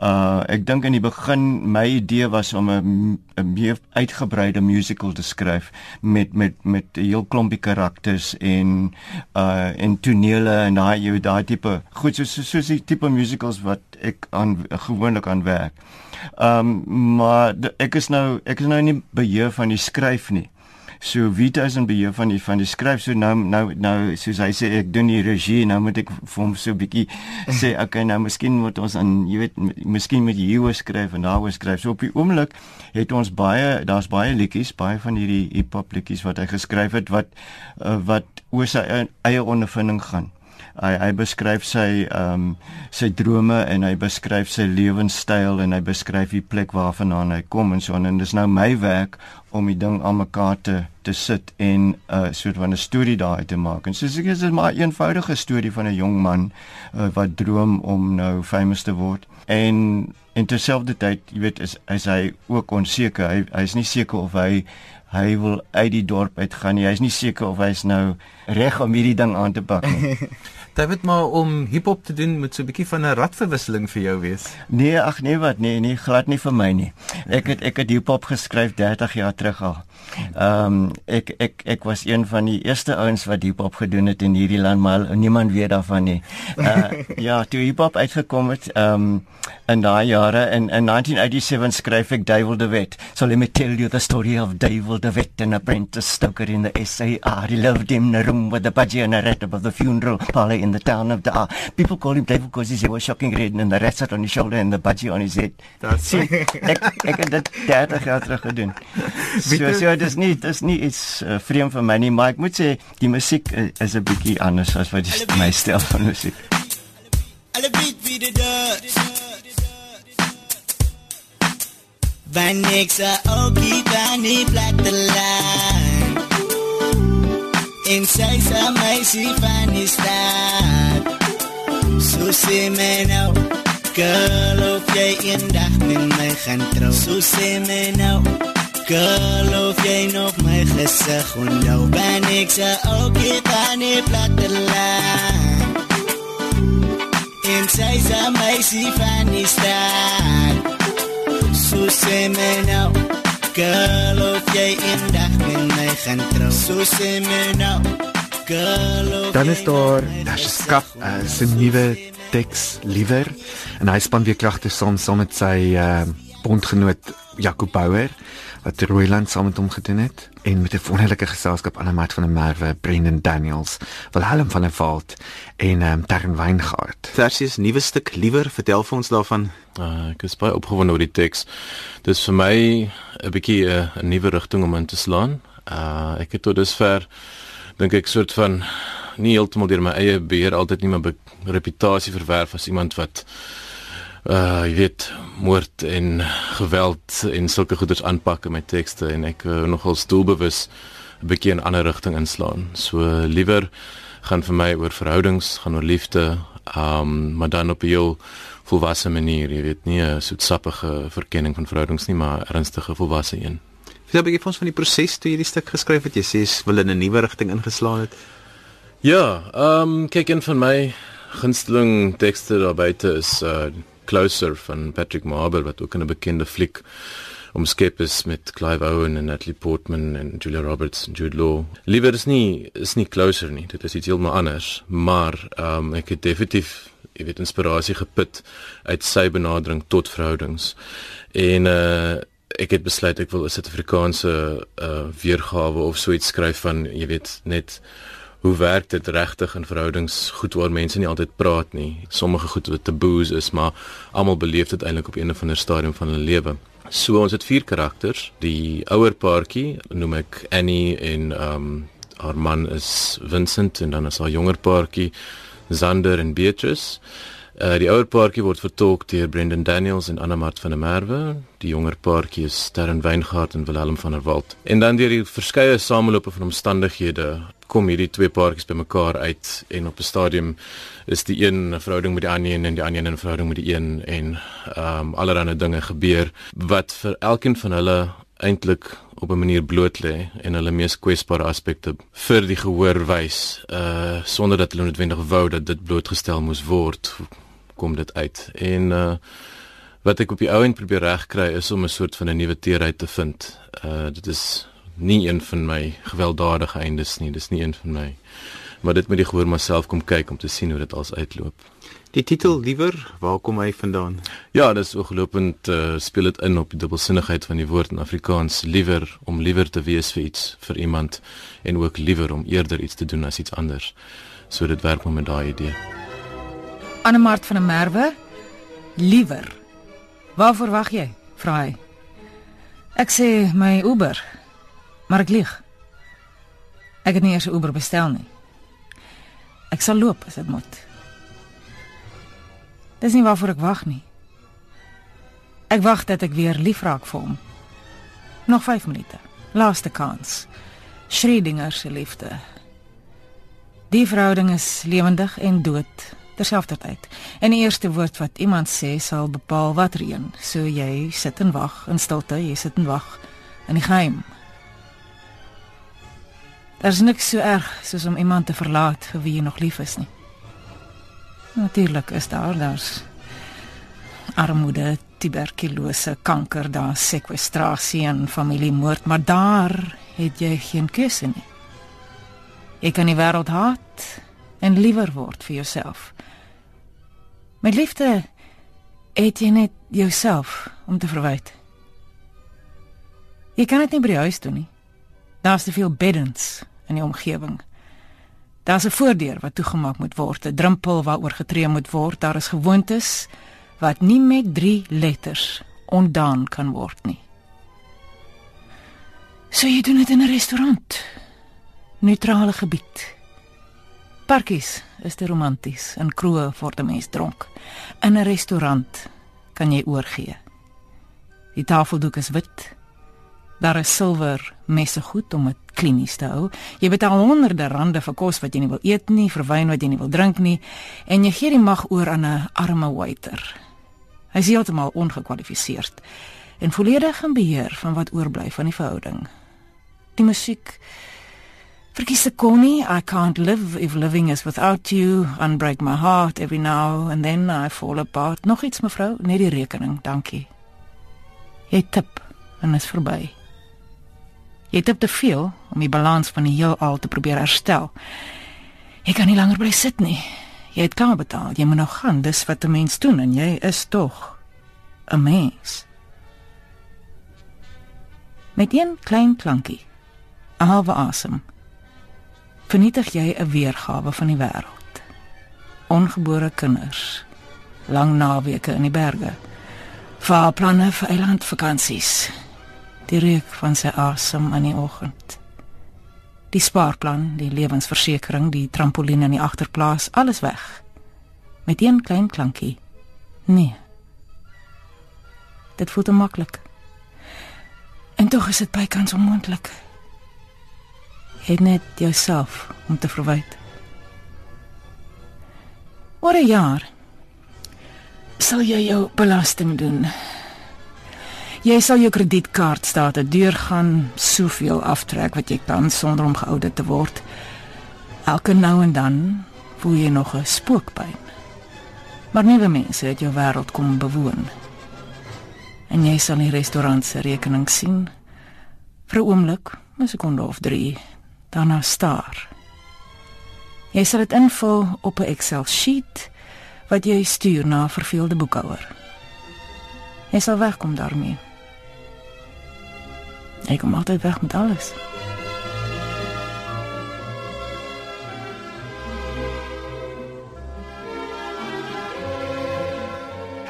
Uh ek dink in die begin my idee was om 'n 'n meer uitgebreide musical te skryf met met met 'n heel klompie karakters en uh en tonele en daai jy daai tipe goed so so soos die tipe musicals wat ek aan gewoonlik aan werk. Um maar ek is nou ek is nou nie beheer van die skryf nie. So Vita is in beheer van die van die skryf so nou nou nou soos hy sê ek doen die regie nou moet ek vir hom so 'n bietjie sê (laughs) okay nou miskien moet ons aan jy weet miskien moet jy hieroor skryf en daaroor skryf. So op die oomblik het ons baie daar's baie liedjies, baie van hierdie hip-hop liedjies wat hy geskryf het wat uh, wat oor sy eie- eie ondervinding gaan. Hy hy beskryf sy ehm um, sy drome en hy beskryf sy lewenstyl en hy beskryf die plek waarvandaan hy kom en so en dis nou my werk om die ding aan mekaar te te sit en 'n uh, soort van 'n storie daai te maak. En soos ek sê, dit maar 'n eenvoudige storie van 'n jong man uh, wat droom om nou famous te word. En en terselfdertyd, jy weet, is is hy ook onseker. Hy hy is nie seker of hy hy wil uit die dorp uitgaan nie. Hy is nie seker of hy's nou reg om hierdie ding aan te pak nie. (laughs) David maar om hiphop te doen moet so 'n bietjie van 'n radverwisseling vir jou wees. Nee, ag nee wat, nee, nee, glad nie vir my nie. Ek het ek het hiphop geskryf 30 jaar terug al. Ehm um, ek ek ek was een van die eerste ouens wat hiphop gedoen het in hierdie land, maar niemand weet daarvan nie. Uh (laughs) ja, toe hiphop uitgekom het, ehm um, in daai jare in in 1987 skryf ek Duivel de Wet. So let me tell you the story of Duivel de Wet and apprentice stoker in the SAR. He loved him in a room with a budgie and a rat above the funeral parlor in the town of Dar. People call him Duivel because he was shocking red and the rat sat on his shoulder and the budgie on his head. That's See, ek ek het dit 30 jaar terug gedoen. (laughs) So so dis nie dis nie iets uh, vreemd vir my nie, maar ek moet sê die musiek uh, is 'n bietjie anders as wat die, my styl van musiek. Alle weet wie dit is. Wanneer ek sa ookie van die platteland En sy sa meisie van die stad So sê my nou Girl, of jy eendag met my gaan trou So sê my nou Girl, of jy nog my gesig onthou Wanneer ek sa ookie van die platteland En sy sa meisie van die stad So sê my nou Girl, of jy eendag met my gaan trou. So sê my nou. Girl, of Dan is daar Skap uh, se nuwe teks liewer en hy span weer kragte saam saam met sy uh, bondgenoot Jaco Bouwer wat Rooiland saam met hom gedoen het en met 'n wonderlike geselskap aan die mat van 'n Merwe, Brendan Daniels, Wilhelm van der Walt en um, Darren Weingaard. Tersius nuwe stuk liewer, vertel vir ons daarvan. Uh, ek is baie opgewonde oor die teks. Dis vir my 'n bietjie 'n uh, nuwe rigting om in te slaan. Uh ek het tot dusver dink ek soort van nie heeltemal deur my eie beheer altyd nie my reputasie verwerf as iemand wat uh jy weet moord en geweld en sulke goeders aanpak in my tekste en ek uh, nogal doelbewus 'n bietjie 'n ander rigting inslaan. So liewer gaan vir my oor verhoudings, gaan oor liefde, um maar dan op 'n heel volwasse manier, jy weet, nie 'n soetsappige verkenning van verhoudings nie, maar ernstige volwasse een. Vertel 'n bietjie vir ons van die proses toe jy die stuk geskryf het. Jy sê jy wil in 'n nuwe rigting ingeslaan het. Ja, ehm um, kyk een van my gunsteling tekste daar buite is uh Closer van Patrick Marber wat ook 'n bekende fliek omskep is met Clive Owen en Natalie Portman en Julia Roberts en Jude Law. Liewer is nie is nie Closer nie. Dit is iets heeltemal anders, maar ehm um, ek het definitief jy weet inspirasie geput uit sy benadering tot verhoudings. En uh ek het besluit ek wil 'n Suid-Afrikaanse uh weergawe of so iets skryf van jy weet net hoe werk dit regtig in verhoudings goed waar mense nie altyd praat nie. Sommige goed wat taboes is, maar almal beleef dit eintlik op een of ander stadium van hulle lewe. So ons het vier karakters. Die ouer paartjie noem ek Annie en ehm um, haar man is Vincent en dan is haar jonger paartjie Zander en Beatrice. Uh, die ouer paartjie word vertolk deur Brendan Daniels en Anna Mart van der Merwe. Die jonger paartjie is Sterren Weingaard en Willem van der Walt. En dan deur die verskeie samelope van omstandighede kom hierdie twee paartjies bymekaar uit en op 'n stadium is die een 'n verhouding met die ander een en die ander een 'n verhouding met die een en ehm um, allerlei dinge gebeur wat vir elkeen van hulle eintlik op 'n manier bloot lê en hulle mees kwesbare aspekte vir die gehoor wys uh sonder dat hulle noodwendig wou dat dit blootgestel moes word kom dit uit. En uh wat ek op die ou end probeer regkry is om 'n soort van 'n nuwe teerheid te vind. Uh dit is nie een van my gewelddadige eindes nie dis nie een van my maar dit moet die gehoor maar self kom kyk om te sien hoe dit als uitloop Die titel liewer, waar kom hy vandaan? Ja, dis ooglopend uh, speel dit in op die dubbelsinnigheid van die woord in Afrikaans liewer om liewer te wees vir iets vir iemand en ook liewer om eerder iets te doen as iets anders. So dit werk maar met daai idee. Annemart van der Merwe. Liewer. Waarvoor wag jy? vra hy. Ek sê my Uber. Maar ek lieg. Ek het nie eers 'n Uber bestel nie. Ek sal loop as dit moet. Dis nie waarvoor ek wag nie. Ek wag dat ek weer lief raak vir hom. Nog 5 minute. Laaste kans. Schredinger se liefde. Die verhouding is lewendig en dood terselfdertyd. En die eerste woord wat iemand sê sal bepaal watter een. So jy sit en wag in stilte, jy sit en wag in die geheim. Daar's niks so erg soos om iemand te verlaat vir wie jy nog lief is nie. Natuurlik is daar daar's armoede, tuberkulose, kanker, daar sekwestrasie en familiemoord, maar daar het jy geen keuse nie. Jy kan die wêreld haat en liewer word vir jouself. Met liefde het jy net jouself om te verwyd. Jy kan dit nie by die huis doen nie. Daar's te veel beddens in die omgewing. Daar's 'n voordeur wat toegemaak moet word, 'n drempel waaroor getree moet word. Daar is gewoontes wat nie met 3 letters ondaan kan word nie. So jy doen dit in 'n restaurant. Neutrale gebied. Parkies is te romanties. In kroë word 'n mens dronk. In 'n restaurant kan jy oorgee. Die tafeldoek is wit. Daar is silwer messe goed om dit klinies te hou. Jy betaal honderde rande vir kos wat jy nie wil eet nie, vir wyn wat jy nie wil drink nie, en jy gee die mag oor aan 'n arme waiter. Hy is heeltemal ongekwalifiseerd en volledig in beheer van wat oorbly van die verhouding. Die musiek Verkies se Connie, I can't live if living is without you, unbreak my heart every now and then I fall apart. Nog iets mevrou, net die rekening, dankie. Jy tip en is verby. Jy het te veel om die balans van die heelal te probeer herstel. Jy kan nie langer bly sit nie. Jy het klaar betaal. Jy moet nou gaan. Dis wat 'n mens doen en jy is tog 'n mens. Met een klein klankie, 'n halwe asem, vernietig jy 'n weergawe van die wêreld. Ongebore kinders, lang naweke in die berge, vaarplanne vir eilandvakansies, die reuk van sy asem in die oggend. Die spaarplan, die lewensversekering, die trampoline in die agterplaas, alles weg. Met een klein klankie. Nee. Dit voel te maklik. En tog is dit bykans onmoontlik. Jy het net jouself om te verwyd. Oor 'n jaar sal jy jou belasting doen. Jy sal jou kredietkaart state deurgaan, soveel aftrek wat jy kan sonder om geoudit te word. Elke nou en dan voel jy nog 'n spookpyn. Maar nuwe mense het jou wêreld kom bewoon en jy sal die restaurant se rekening sien vir 'n oomblik, 'n sekonde of 3, daarna staar. Jy sal dit invul op 'n Excel sheet wat jy stuur na 'n verveelde boekhouer. Jy sal wegkom daarmee. Ek kom altyd weg met alles.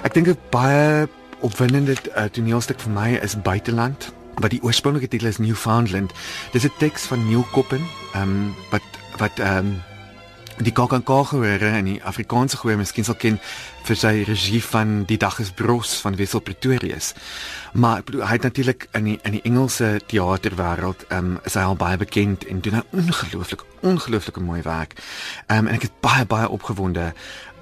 Ek dink 'n baie opwindende uh, toneelstuk vir my is Buiteland wat die oorspronklike titel is Newfoundland. Dis 'n teks van Neil Koppen, ehm wat wat ehm die KAKNK gehore in die Afrikaanse gehoor miskien sal ken vir sy regie van Die dag is bros van Wessel Pretorius. Maar bedoel hy het natuurlik in die in die Engelse teaterwêreld ehm um, is hy al baie bekend en doen 'n ongelooflik ongelooflike mooi werk. Ehm um, en ek is baie baie opgewonde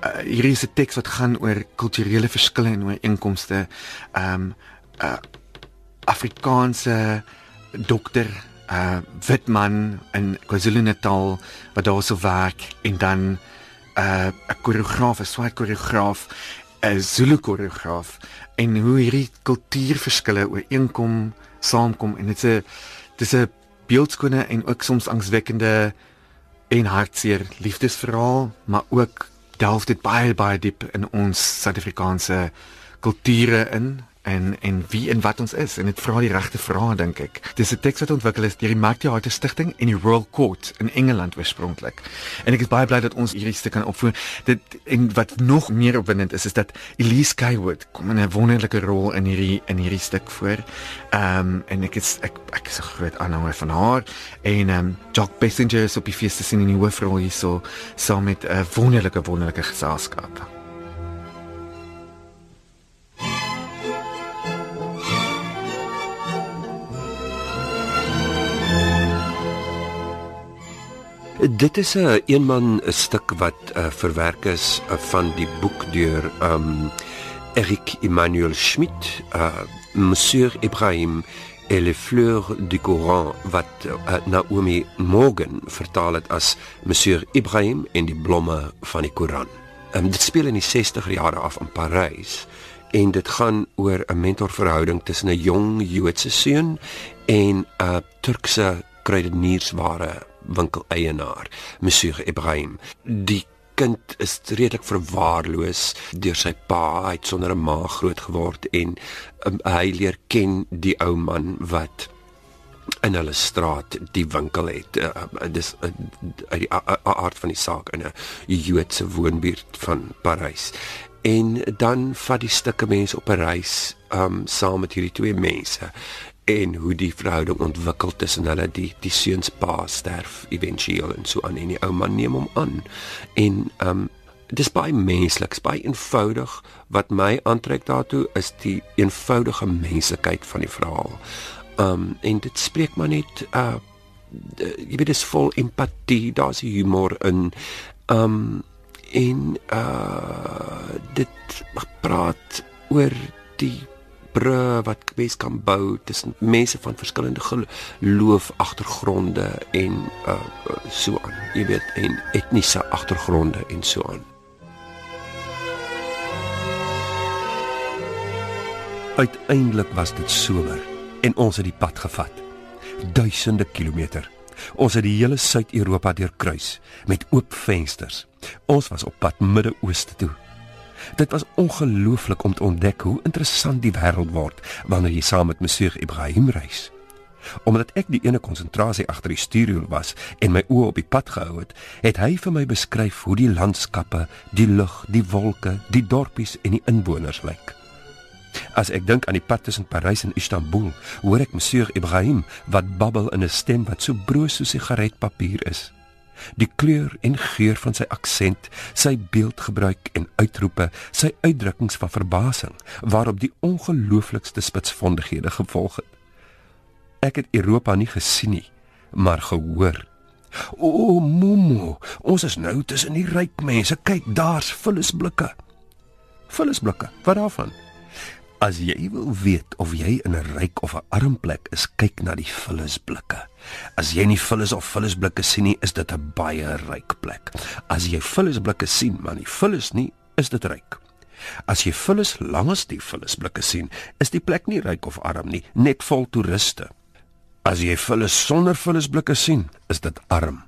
uh, hierdie is 'n teks wat gaan oor kulturele verskille en ooreenkomste. Ehm um, uh, Afrikaanse dokter uh wit man in KwaZulu-Natal wat daar so werk en dan uh 'n koreograaf, 'n swart koreograaf, 'n Zulu koreograaf en hoe hierdie kultuurverskille ooreenkom, saamkom en dit's 'n dis 'n beeldskone en ook soms angswekkende en hartseer liefdesverhaal, maar ook delf dit baie baie diep in ons Suid-Afrikaanse kulture in en en wie en wat ons is en dit vra die regte vrae dink ek. Dis 'n teks wat ontwikkel is deur die Marktheater Stichting en die Royal Court in Engeland oorspronklik. En ek is baie bly dat ons hierdie stuk kan opvoer. Dit en wat nog meer opwindend is is dat Elise Kaywood kom in 'n wonderlike rol in hierdie in hierdie stuk voor. Ehm um, en ek is ek ek is 'n groot aanhanger van haar en ehm um, Jock Passenger is op die fees te sien in die hoofrol hierso saam met 'n wonderlike wonderlike geselskap. Dit is 'n een eenman stuk wat uh, verwerk is uh, van die boek deur um Eric Emmanuel Schmidt, uh, Monsieur Ibrahim et les fleurs du Coran wat uh, Naomi Morgan vertaal het as Monsieur Ibrahim en die blomme van die Koran. Um, dit speel in die 60er jare af in Parys en dit gaan oor 'n mentorverhouding tussen 'n jong Joodse seun en 'n Turkse kruideniersware winkel eienaar, Monsieur Ibrahim. Die kind is redelik verwaarloos deur sy pa, hy het sonder 'n ma groot geword en um, hy leer ken die ou man wat in hulle straat die winkel het. Uh, uh, dis uh, uit die aard van die saak in 'n Joodse woonbuurt van Parys. En dan vat die stukke mense op 'n reis um saam met hierdie twee mense en hoe die verhouding ontwikkel tussen hulle die die seuns pa sterf éventueel en so aan en die ou man neem hom aan. En um dis baie menslik, baie eenvoudig. Wat my aantrek daartoe is die eenvoudige menslikheid van die verhaal. Um en dit spreek maar net uh jy weet dis vol empatie, daar's humor in. Um en uh dit praat oor die brûe wat kwes kan bou tussen mense van verskillende geloof agtergronde en uh, so aan jy weet en etniese agtergronde en so aan Uiteindelik was dit somer en ons het die pad gevat duisende kilometer. Ons het die hele Suid-Europa deurkruis met oop vensters. Ons was op pad Midde-Ooste toe. Dit was ongelooflik om te ontdek hoe interessant die wêreld word wanneer jy saam met Monsieur Ibrahim reis. Omdat ek die ene konsentrasie agter die stuurwiel was en my oë op die pad gehou het, het hy vir my beskryf hoe die landskappe, die lug, die wolke, die dorpies en die inwoners lyk. As ek dink aan die pad tussen Parys en Istanbul, hoor ek Monsieur Ibrahim wat babbel in 'n stem wat so broos soos sigaretpapier is. Die kleur en geur van sy aksent, sy beeldgebruik en uitroepe, sy uitdrukkings van verbasing waarop die ongelooflikste spitsvondighede gevolg het. Ek het Europa nie gesien nie, maar gehoor. O, Momo, ons is nou tussen die ryk mense. Kyk, daar's vullisblikke. Vullisblikke. Wat daarvan? As jy wil weet of jy in 'n ryk of 'n arm plek is, kyk na die vullisblikke. As jy nie vullis of vullisblikke sien nie, is dit 'n baie ryk plek. As jy vullisblikke sien, maar nie vullis nie, is dit ryk. As jy vullis langs die vullisblikke sien, is die plek nie ryk of arm nie, net vol toeriste. As jy vullis sonder vullisblikke sien, is dit arm.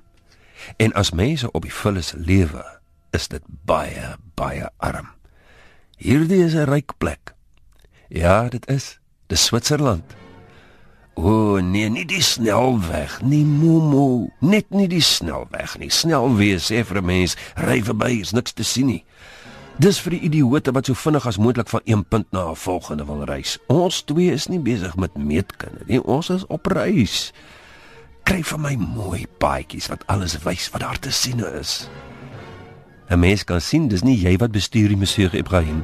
En as mense op die vullis lewe, is dit baie baie arm. Hierdie is 'n ryk plek. Ja, dit is. Dis Switserland. O nee, nie die snelweg nie, Momo. Net nie die snelweg nie. Snelweë sê vir 'n mens, ry verby, is niks te sien nie. Dis vir die idioote wat so vinnig as moontlik van een punt na 'n volgende wil reis. Ons twee is nie besig met meetkunde nie. Ons is op reis. Kry vir my mooi paadjies wat alles wys wat daar te sien is. 'n Mens kan sien dis nie jy wat bestuur die Monsieur Ibrahim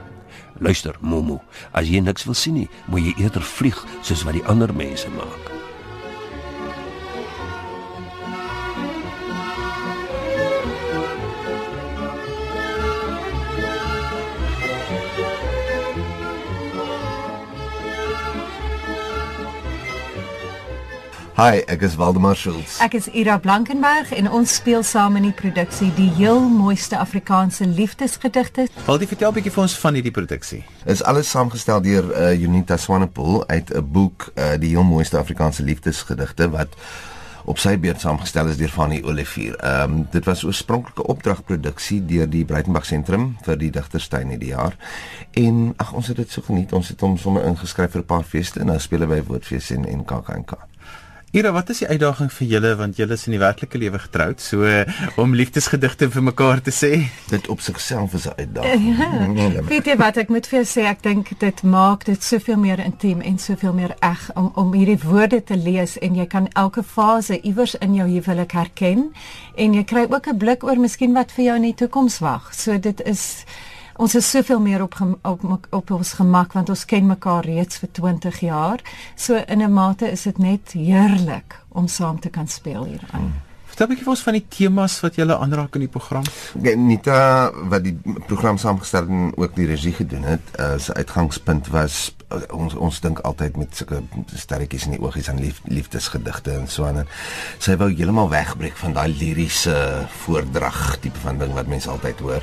Luister, Momo, as jy niks wil sien nie, moet jy eerder vlieg soos wat die ander mense maak. Hi, ek is Waldemar Schultz. Ek is Ira Blankenberg en ons speel saam in die produksie Die heel mooiste Afrikaanse liefdesgedigte. Wil jy vertel 'n bietjie vir ons van hierdie produksie? Is alles saamgestel deur uh, Unita Swanepoel uit 'n boek uh, Die heel mooiste Afrikaanse liefdesgedigte wat op sy beurt saamgestel is deur Fanny Olivier. Ehm um, dit was oorspronklike opdragproduksie deur die Breitenberg Sentrum vir die Digterstuin hierdie jaar. En ag ons het dit so geniet. Ons het hom sommer ingeskryf vir 'n paar feeste en nou speel hy by Woordfees en en KAKNK. Ira, wat is die uitdaging vir julle want julle is in die werklike lewe getroud, so om liefdesgedigte vir mekaar te sê? Dit op sigself is 'n uitdaging. Ja. Nee, nee, Weet jy wat ek moet vir jou sê, ek dink dit maak dit soveel meer intiem en soveel meer eg om om hierdie woorde te lees en jy kan elke fase iewers in jou huwelik herken en jy kry ook 'n blik oor miskien wat vir jou in die toekoms wag. So dit is ons is soveel meer op, op op ons gemak want ons ken mekaar reeds vir 20 jaar. So in 'n mate is dit net heerlik om saam te kan speel hieraan. Hmm. Vertel 'n bietjie vir ons van die temas wat jy aanraak in die program. Nita wat die program saamgestel en ook die regie gedoen het, uh, uitgangspunt was uh, ons ons dink altyd met sulke sterretjies in die oogies aan lief, liefdesgedigte en so aan. Sy wou heeltemal wegbreek van daai liriese voordrag tipe van ding wat mense altyd hoor.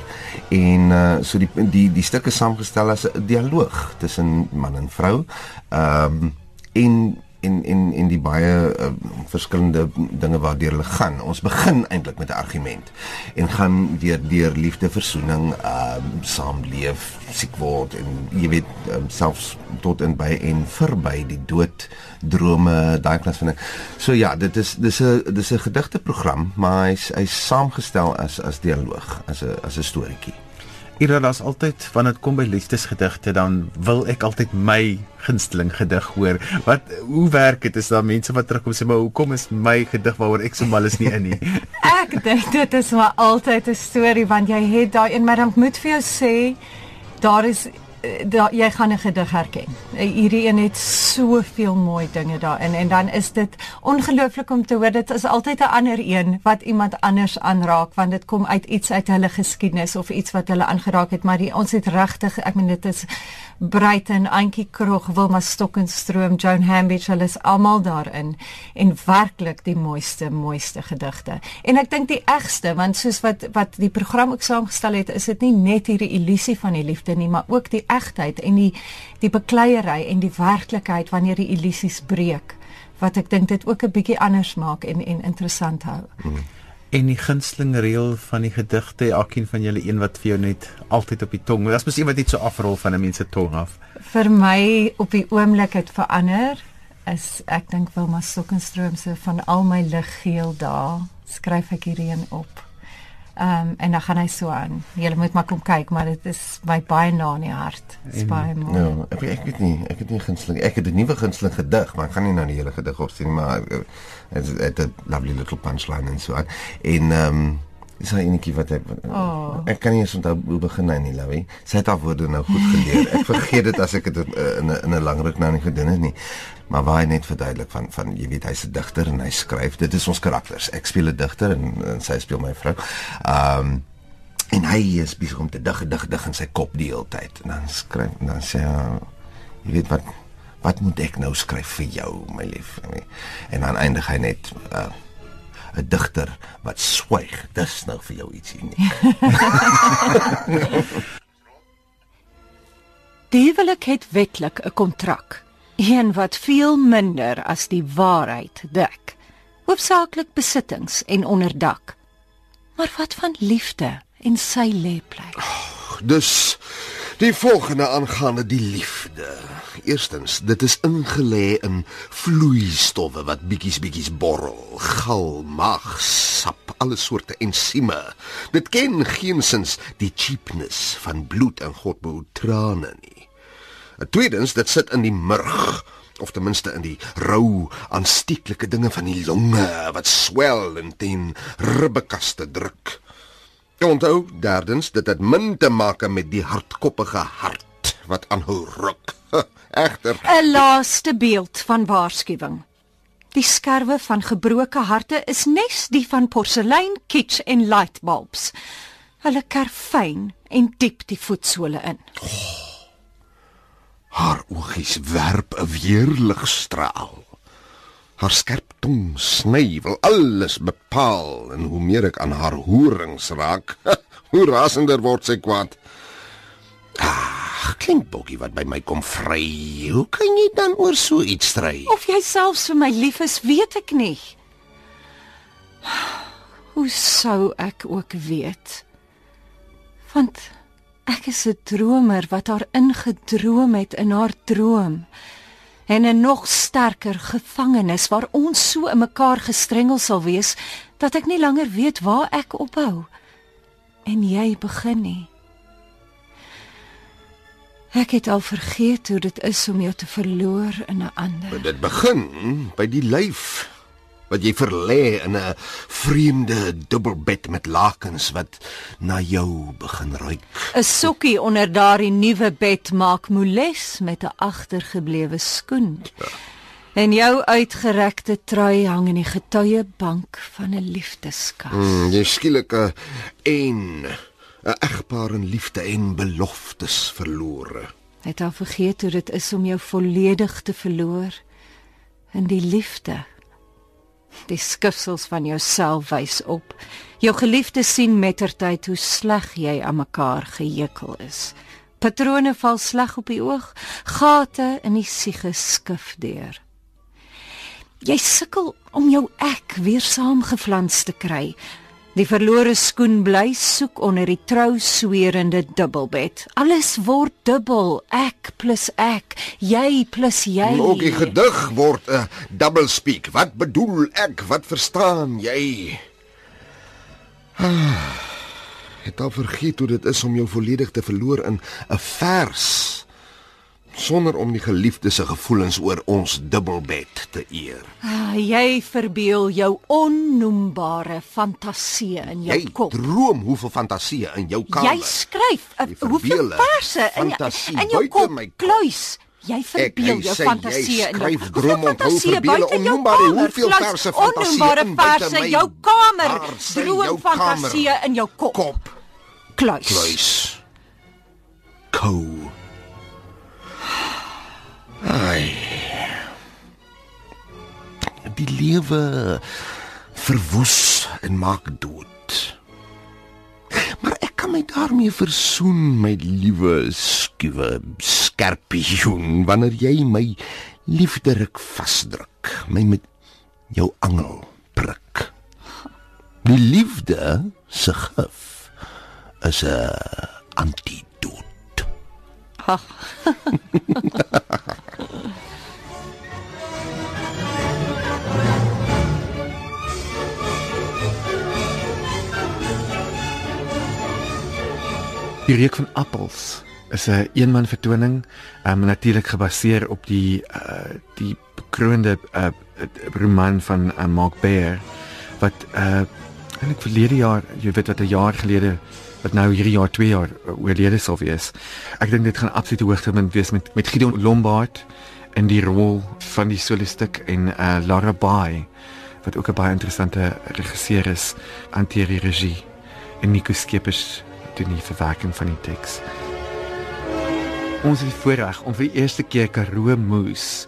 En uh, so die die die stukke saamgestel as 'n dialoog tussen man en vrou. Ehm um, en en en en die baie uh, verskillende dinge waardeur hulle gaan. Ons begin eintlik met 'n argument en gaan deur deur liefde, versoening, ehm uh, saamleef, siek word en jy weet um, selfs tot en by en verby die dood, drome, daai klas van ding. So ja, dit is dis 'n dis 'n gedigte program, maar hy's hy's saamgestel as as dialoog, as 'n as 'n storieetjie. Ira daar's altyd wanneer dit kom by liefdesgedigte dan wil ek altyd my gunsteling gedig hoor. Wat hoe werk dit? Is daar mense wat terugkom sê maar hoekom is my gedig waaroor ek so mal is nie in nie? (laughs) ek dink dit is maar altyd 'n storie want jy het daai en maar dan moet vir jou sê daar is da, jy gaan 'n gedig herken. Eh, hierdie een het soveel mooi dinge daarin en dan is dit ongelooflik om te hoor dit is altyd 'n ander een wat iemand anders aanraak want dit kom uit iets uit hulle geskiedenis of iets wat hulle aangeraak het maar die, ons het regtig ek meen dit is Breiten, Antjie Krog, Wilma Stokkenstroom, Joan Hambidge, hulle is almal daarin en werklik die mooiste mooiste gedigte. En ek dink die egste want soos wat wat die program ook saamgestel het, is dit nie net hierdie illusie van die liefde nie, maar ook die egtheid en die die bekleierery en die werklikheid wanneer die illusies breek wat ek dink dit ook 'n bietjie anders maak en en interessant hou. Hmm. En die gunsteling reël van die gedigte, elkeen van julle een wat vir jou net altyd op die tong. Dit is mos iemand net so afrol van 'n mens se tong af. Vir my op die oomblik het verander is ek dink Wilma Sokkenstroom se van al my liggeel daar skryf ek hierheen op. Ehm um, en dan gaan hy so aan. Jy moet maar kom kyk, maar dit is my baie na in die hart. Dit is baie mooi. Ja, ek, ek weet nie, ek het nie gunsteling. Ek het 'n nuwe gunsteling gedig, maar ek gaan nie nou die hele gedig opsien nie, maar dit het 'n lovely little punchline en so aan. En ehm um, Dis 'n enetjie wat ek oh. ek kan nie eens onthou hoe begin hy nie, Louie. Sy het al woorde nou goed geleer. Ek vergeet dit as ek dit in 'n in 'n lang ruk nou nie gedoen het nie. Maar waar hy net verduidelik van van jy weet hy's 'n digter en hy skryf. Dit is ons karakters. Ek speel 'n digter en, en sy speel my vrou. Ehm um, en hy is besig om te dig, dig, dig in sy kop die hele tyd. En dan skryf en dan sê hy jy weet wat wat moet ek nou skryf vir jou, my lief? En dan eindig hy net uh 'n digter wat swyg. Dis nou vir jou ietsie nie. (laughs) Die huwelik het wetlik 'n kontrak, een wat veel minder as die waarheid dek. Hoofsaaklik besittings en onderdak. Maar wat van liefde en sy lêplek? Oh, dus Die volgende aangaande die liefde. Eerstens, dit is ingelê in vloeistowwe wat bietjies bietjies borrel, gal, mag, sap, alle soorte ensieme. Dit ken geensins die cheapness van bloed en godbehoed trane nie. Tweedens, dit sit in die murg of ten minste in die rou aanstieklike dinge van die longe wat swel en teen ribbekaste druk. Onthou, derdens, dit het min te maak met die hardkoppige hart wat aanhou ruk. (laughs) Egter 'n laaste beeld van waarskuwing. Die skerwe van gebroke harte is nes die van porselein, kitsch en lightbulbs. Hulle kerfyn en diep die voetsole in. Oh, haar oogies werp 'n weerligstraal. Haar skerp tong sny wil alles bepaal en hoe meer ek aan haar hoorings raak, (laughs) hoe rasender word sy kwaad. Ag, klein boggie wat by my kom vry. Hoe kan jy dan oor so iets stry? Of jy selfs vir my lief is, weet ek nie. Hoe sou ek ook weet? Want ek is 'n dromer wat haar ingedroom het in haar droom en 'n nog sterker gevangenis waar ons so in mekaar gestrengel sal wees dat ek nie langer weet waar ek ophou en jy begin nie. Ek het al vergeet hoe dit is om jou te verloor in 'n ander. Dit begin by die lyf wat jy verlê in 'n vreemde dubbelbed met lakens wat na jou begin ruik. 'n Sokkie onder daardie nuwe bed maak moles met 'n agtergeblewe skoen. Ja. En jou uitgerekte trui hang in die getuiebank van 'n liefdeskas. Mm, jy skielik 'n en 'n egpaar in liefde en beloftes verlore. Het al vergeet hoe dit is om jou volledig te verloor in die liefde Die skufsels van jouself wys op. Jou geliefde sien mettertyd hoe sleg jy aan mekaar gehekel is. Patrone val sleg op die oog, gate in die siege skif deur. Jy sukkel om jou ek weer saamgeflans te kry, Die verlore skoen bly soek onder die trou sweerende dubbelbed. Alles word dubbel, ek plus ek, jy plus jy. Ook die gedig word 'n double speak. Wat bedoel ek? Wat verstaan jy? Ah, het al vergeet hoe dit is om jou volledig te verloor in 'n vers sonder om die geliefde se gevoelens oor ons dubbelbed te eer. Ah, jy verbeel jou onnoembare fantasie in jou jy kop. Jy droom hoeveel fantasie in jou kamer. Jy skryf uh, hoeveel verse in, in jou kop. Kluis. Jy verbeel jou fantasie in jou skryf droom onthou verbeel onnoembare hoeveel verse fantasie in verse in jou kamer. Droom fantasie in jou kop. Kop. Kluis. Kluis. Kou. Ai. Die lewe verwoes en maak dood. Maar ek kan my daarmee versoen, my liewe skuwe skerpioen, wanneer jy my Liefde ruk vasdruk, my met jou angel prik. Die liefde se gif is 'n antidoot. Ha. (laughs) Die reuk van appels is 'n eenman vertoning, um, natuurlik gebaseer op die uh, die bekroonde uh, roman van uh, Mark Bear wat uh, eintlik verlede jaar, jy weet wat 'n jaar gelede wat nou hierdie jaar 2 jaar oorlede sou wees. Ek dink dit gaan absoluut hoogtepunt wees met met Gideon Lombard in die rol van die solistiek en uh, Laura Bay wat ook 'n baie interessante regisseur is, hanteer die regie en Nico Skeepers doen die verwerking van die teks. Ons het voorreg om vir die eerste keer Karoo Moes,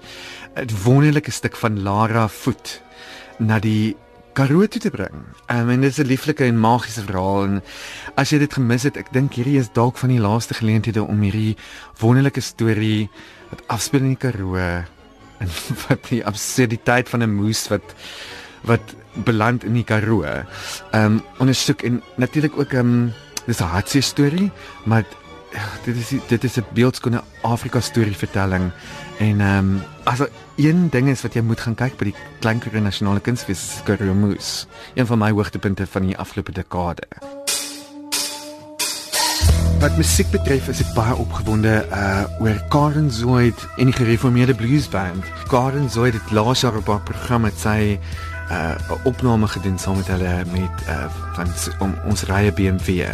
'n wonderlike stuk van Lara Voet na die Karoo toe te bring. Um, en dit is 'n lieflike en magiese verhaal en as jy dit gemis het, ek dink hierdie is dalk van die laaste geleenthede om hierdie wonderlike storie wat afspeel in die Karoo (laughs) en wat die absurditeit van 'n moes wat wat beland in die Karoo. Ehm um, ondersoek en natuurlik ook ehm um, dis 'n hartseer storie, maar ja, dit is dit is 'n beeldskone Afrika storie vertelling en ehm um, as een ding is wat jy moet gaan kyk by die Klein Karoo Nasionale Kunsfees is Karoo Moose, een van my hoogtepunte van die afgelope dekade. Wat musiek betref is ek baie opgewonde uh oor Karen Zoid en die gereformeerde bluesband. Karen Zoid het laas jaar op haar program met sy uh 'n opname gedoen saam met hulle met uh van om ons rye BMW.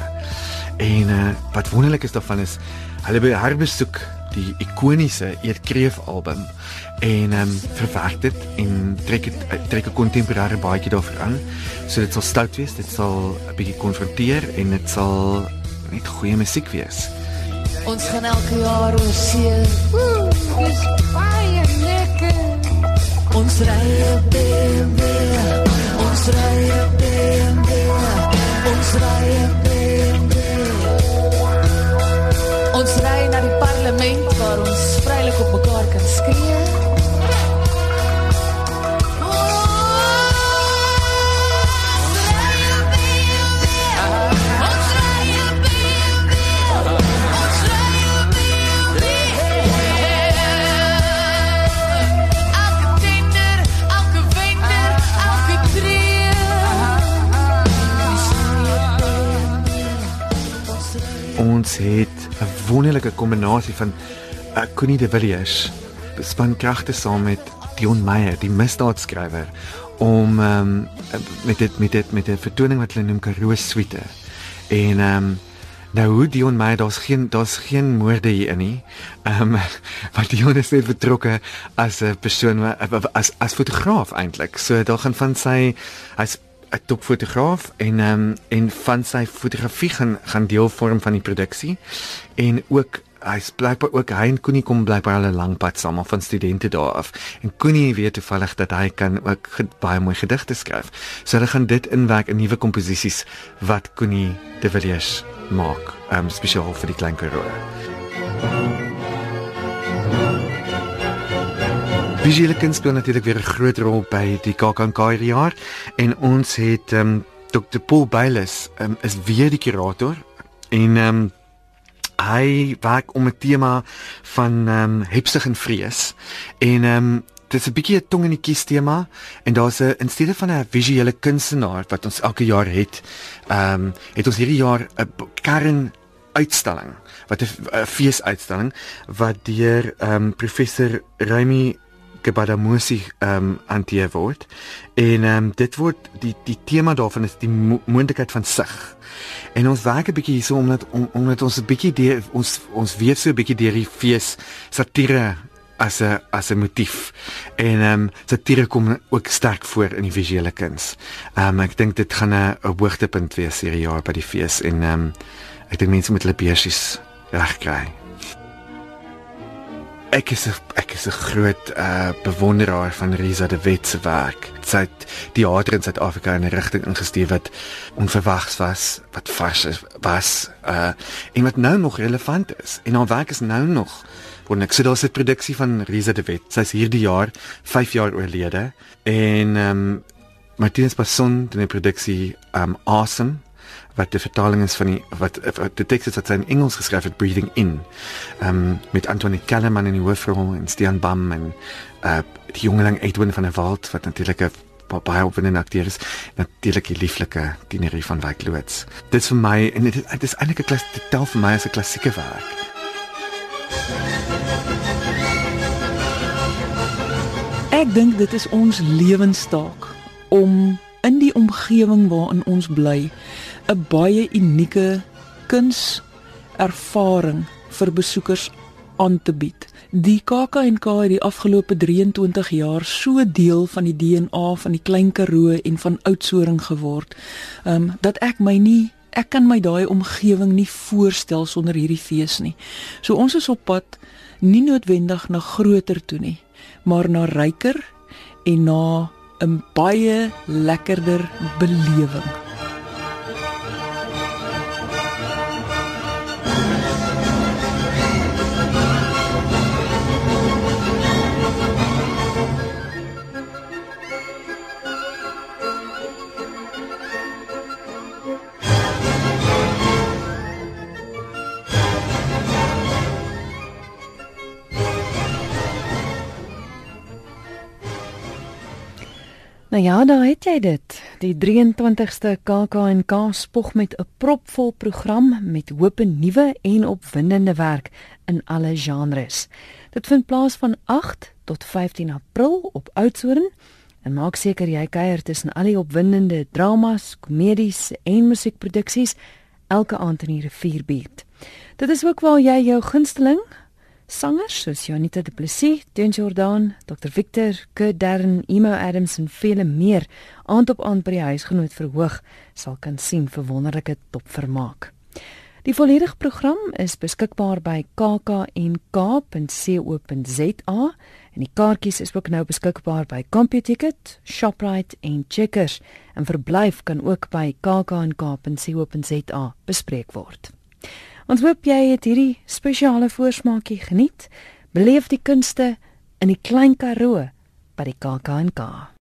En uh wat wonderlik is daarvan is hulle by herbesoek die ikoniese Eetkreef album en ehm um, verwerk dit en trek dit trek 'n kontemporêre baadjie daarvoor aan. So dit sal stout wees, dit sal 'n bietjie konfronteer en dit sal net goeie musiek wees. Ons gaan elke jaar oor see. Dis baie lekker. Ons ry op BMW. Ons ry op BMW. Ons ry op BMW. Ons ry na die parlement waar ons vrylik op mekaar kan skree. Ons het 'n wonderlike kombinasie van uh, Connie de Villiers span kragte saam met Dion Meyer, die misdaadskrywer om um, met dit met dit met 'n vertoning wat hulle noem Karoo Suite. En ehm um, nou hoe Dion Meyer, daar's geen daar's geen moorde hier in nie. Ehm (laughs) um, want Dion is net betrokke as 'n persoon as as fotograaf eintlik. So daar gaan van sy hy's 'n topfotograaf en ehm um, en van sy fotografie gaan gaan deel vorm van die produksie. En ook hy's blykbaar ook hy en Koenie kom blykbaar al 'n lang pad saam van studente daar af. En Koenie weet toevallig dat hy kan ook baie mooi gedigte skryf. So hulle gaan dit inwerk in nuwe komposisies wat Koenie de Villiers maak ehm um, spesiaal vir die klein Karoo Visuele kuns speel natuurlik weer 'n groot rol by die KAKNK hierdie jaar. En ons het ehm um, Dr Paul Baylis um, is weer die kurator en ehm um, hy werk om 'n tema van ehm um, hepsig en vrees. En ehm um, dit is 'n bietjie 'n tong in die kies tema en daar's 'n in steede van 'n visuele kunstenaar wat ons elke jaar het ehm um, het ons hierdie jaar 'n kern uitstalling wat 'n feesuitstalling wat deur ehm um, professor Remy Gebadamusi ehm um, hanteer word. En ehm um, dit word die die tema daarvan is die mo moontlikheid van sig. En ons werk 'n bietjie hierso omdat om, omdat ons 'n bietjie deur ons ons weet so 'n bietjie deur die fees satire as 'n as 'n motief. En ehm um, satire kom ook sterk voor in die visuele kuns. Ehm um, ek dink dit gaan 'n hoogtepunt wees hierdie jaar by die fees en ehm um, ek dink mense moet hulle beursies regkry ek is 'n ek is 'n groot uh bewonderaar van Risa de Wet se werk. Sy het teater in Suid-Afrika in 'n rigting ingestuur wat onverwags was, wat vars is, was uh en wat nou nog relevant is. En haar werk is nou nog wonderlik. So daar's 'n produksie van Risa de Wet. Sy's hierdie jaar 5 jaar oorlede en ehm um, Martinus Passon doen 'n produksie um Awesome wat die vertaling is van die wat, wat die teks is wat sy in Engels geskryf het Breathing In. Ehm um, met Anthony Kellerman in die hoofrol en Stian Bam en uh die jongeling Edwin van der Walt wat natuurlik 'n baie opwindende akteur is natuurlik die lieflike tienerie van Wyk Loots. Dit is vir my en dit is, is eintlik 'n klas dit tel vir my as 'n klassieke werk. Ek dink dit is ons lewenstaak om in die omgewing waarin ons bly 'n baie unieke kuns ervaring vir besoekers aan te bied. Die KAK&K het die afgelope 23 jaar so deel van die DNA van die Klein Karoo en van Oudtshoorn geword, ehm um, dat ek my nie ek kan my daai omgewing nie voorstel sonder hierdie fees nie. So ons is op pad nie noodwendig na groter toe nie, maar na ryker en na 'n baie lekkerder belewing. Nou ja, daar het jy dit. Die 23ste KAK&K spog met 'n propvol program met hoop en nuwe en opwindende werk in alle genres. Dit vind plaas van 8 tot 15 April op Oudtshoorn. En maak seker jy kuier tussen al die opwindende dramas, komedies en musiekproduksies elke aand in die rivierbuurt. Dit is ook waar jy jou gunsteling Sangers soos Janita Du Plessis, Den Jordan, Dr Victor, Kurt Darren, Emo Adams en vele meer aand op aand by die huisgenoot verhoog sal kan sien vir wonderlike topvermaak. Die volledige program is beskikbaar by kknk.co.za en die kaartjies is ook nou beskikbaar by Computicket, Shoprite en Checkers en verblyf kan ook by kknk.co.za bespreek word. Ons hoop jy het hierdie spesiale voorsmaakie geniet. Beleef die kunste in die klein Karoo by die KAK&K.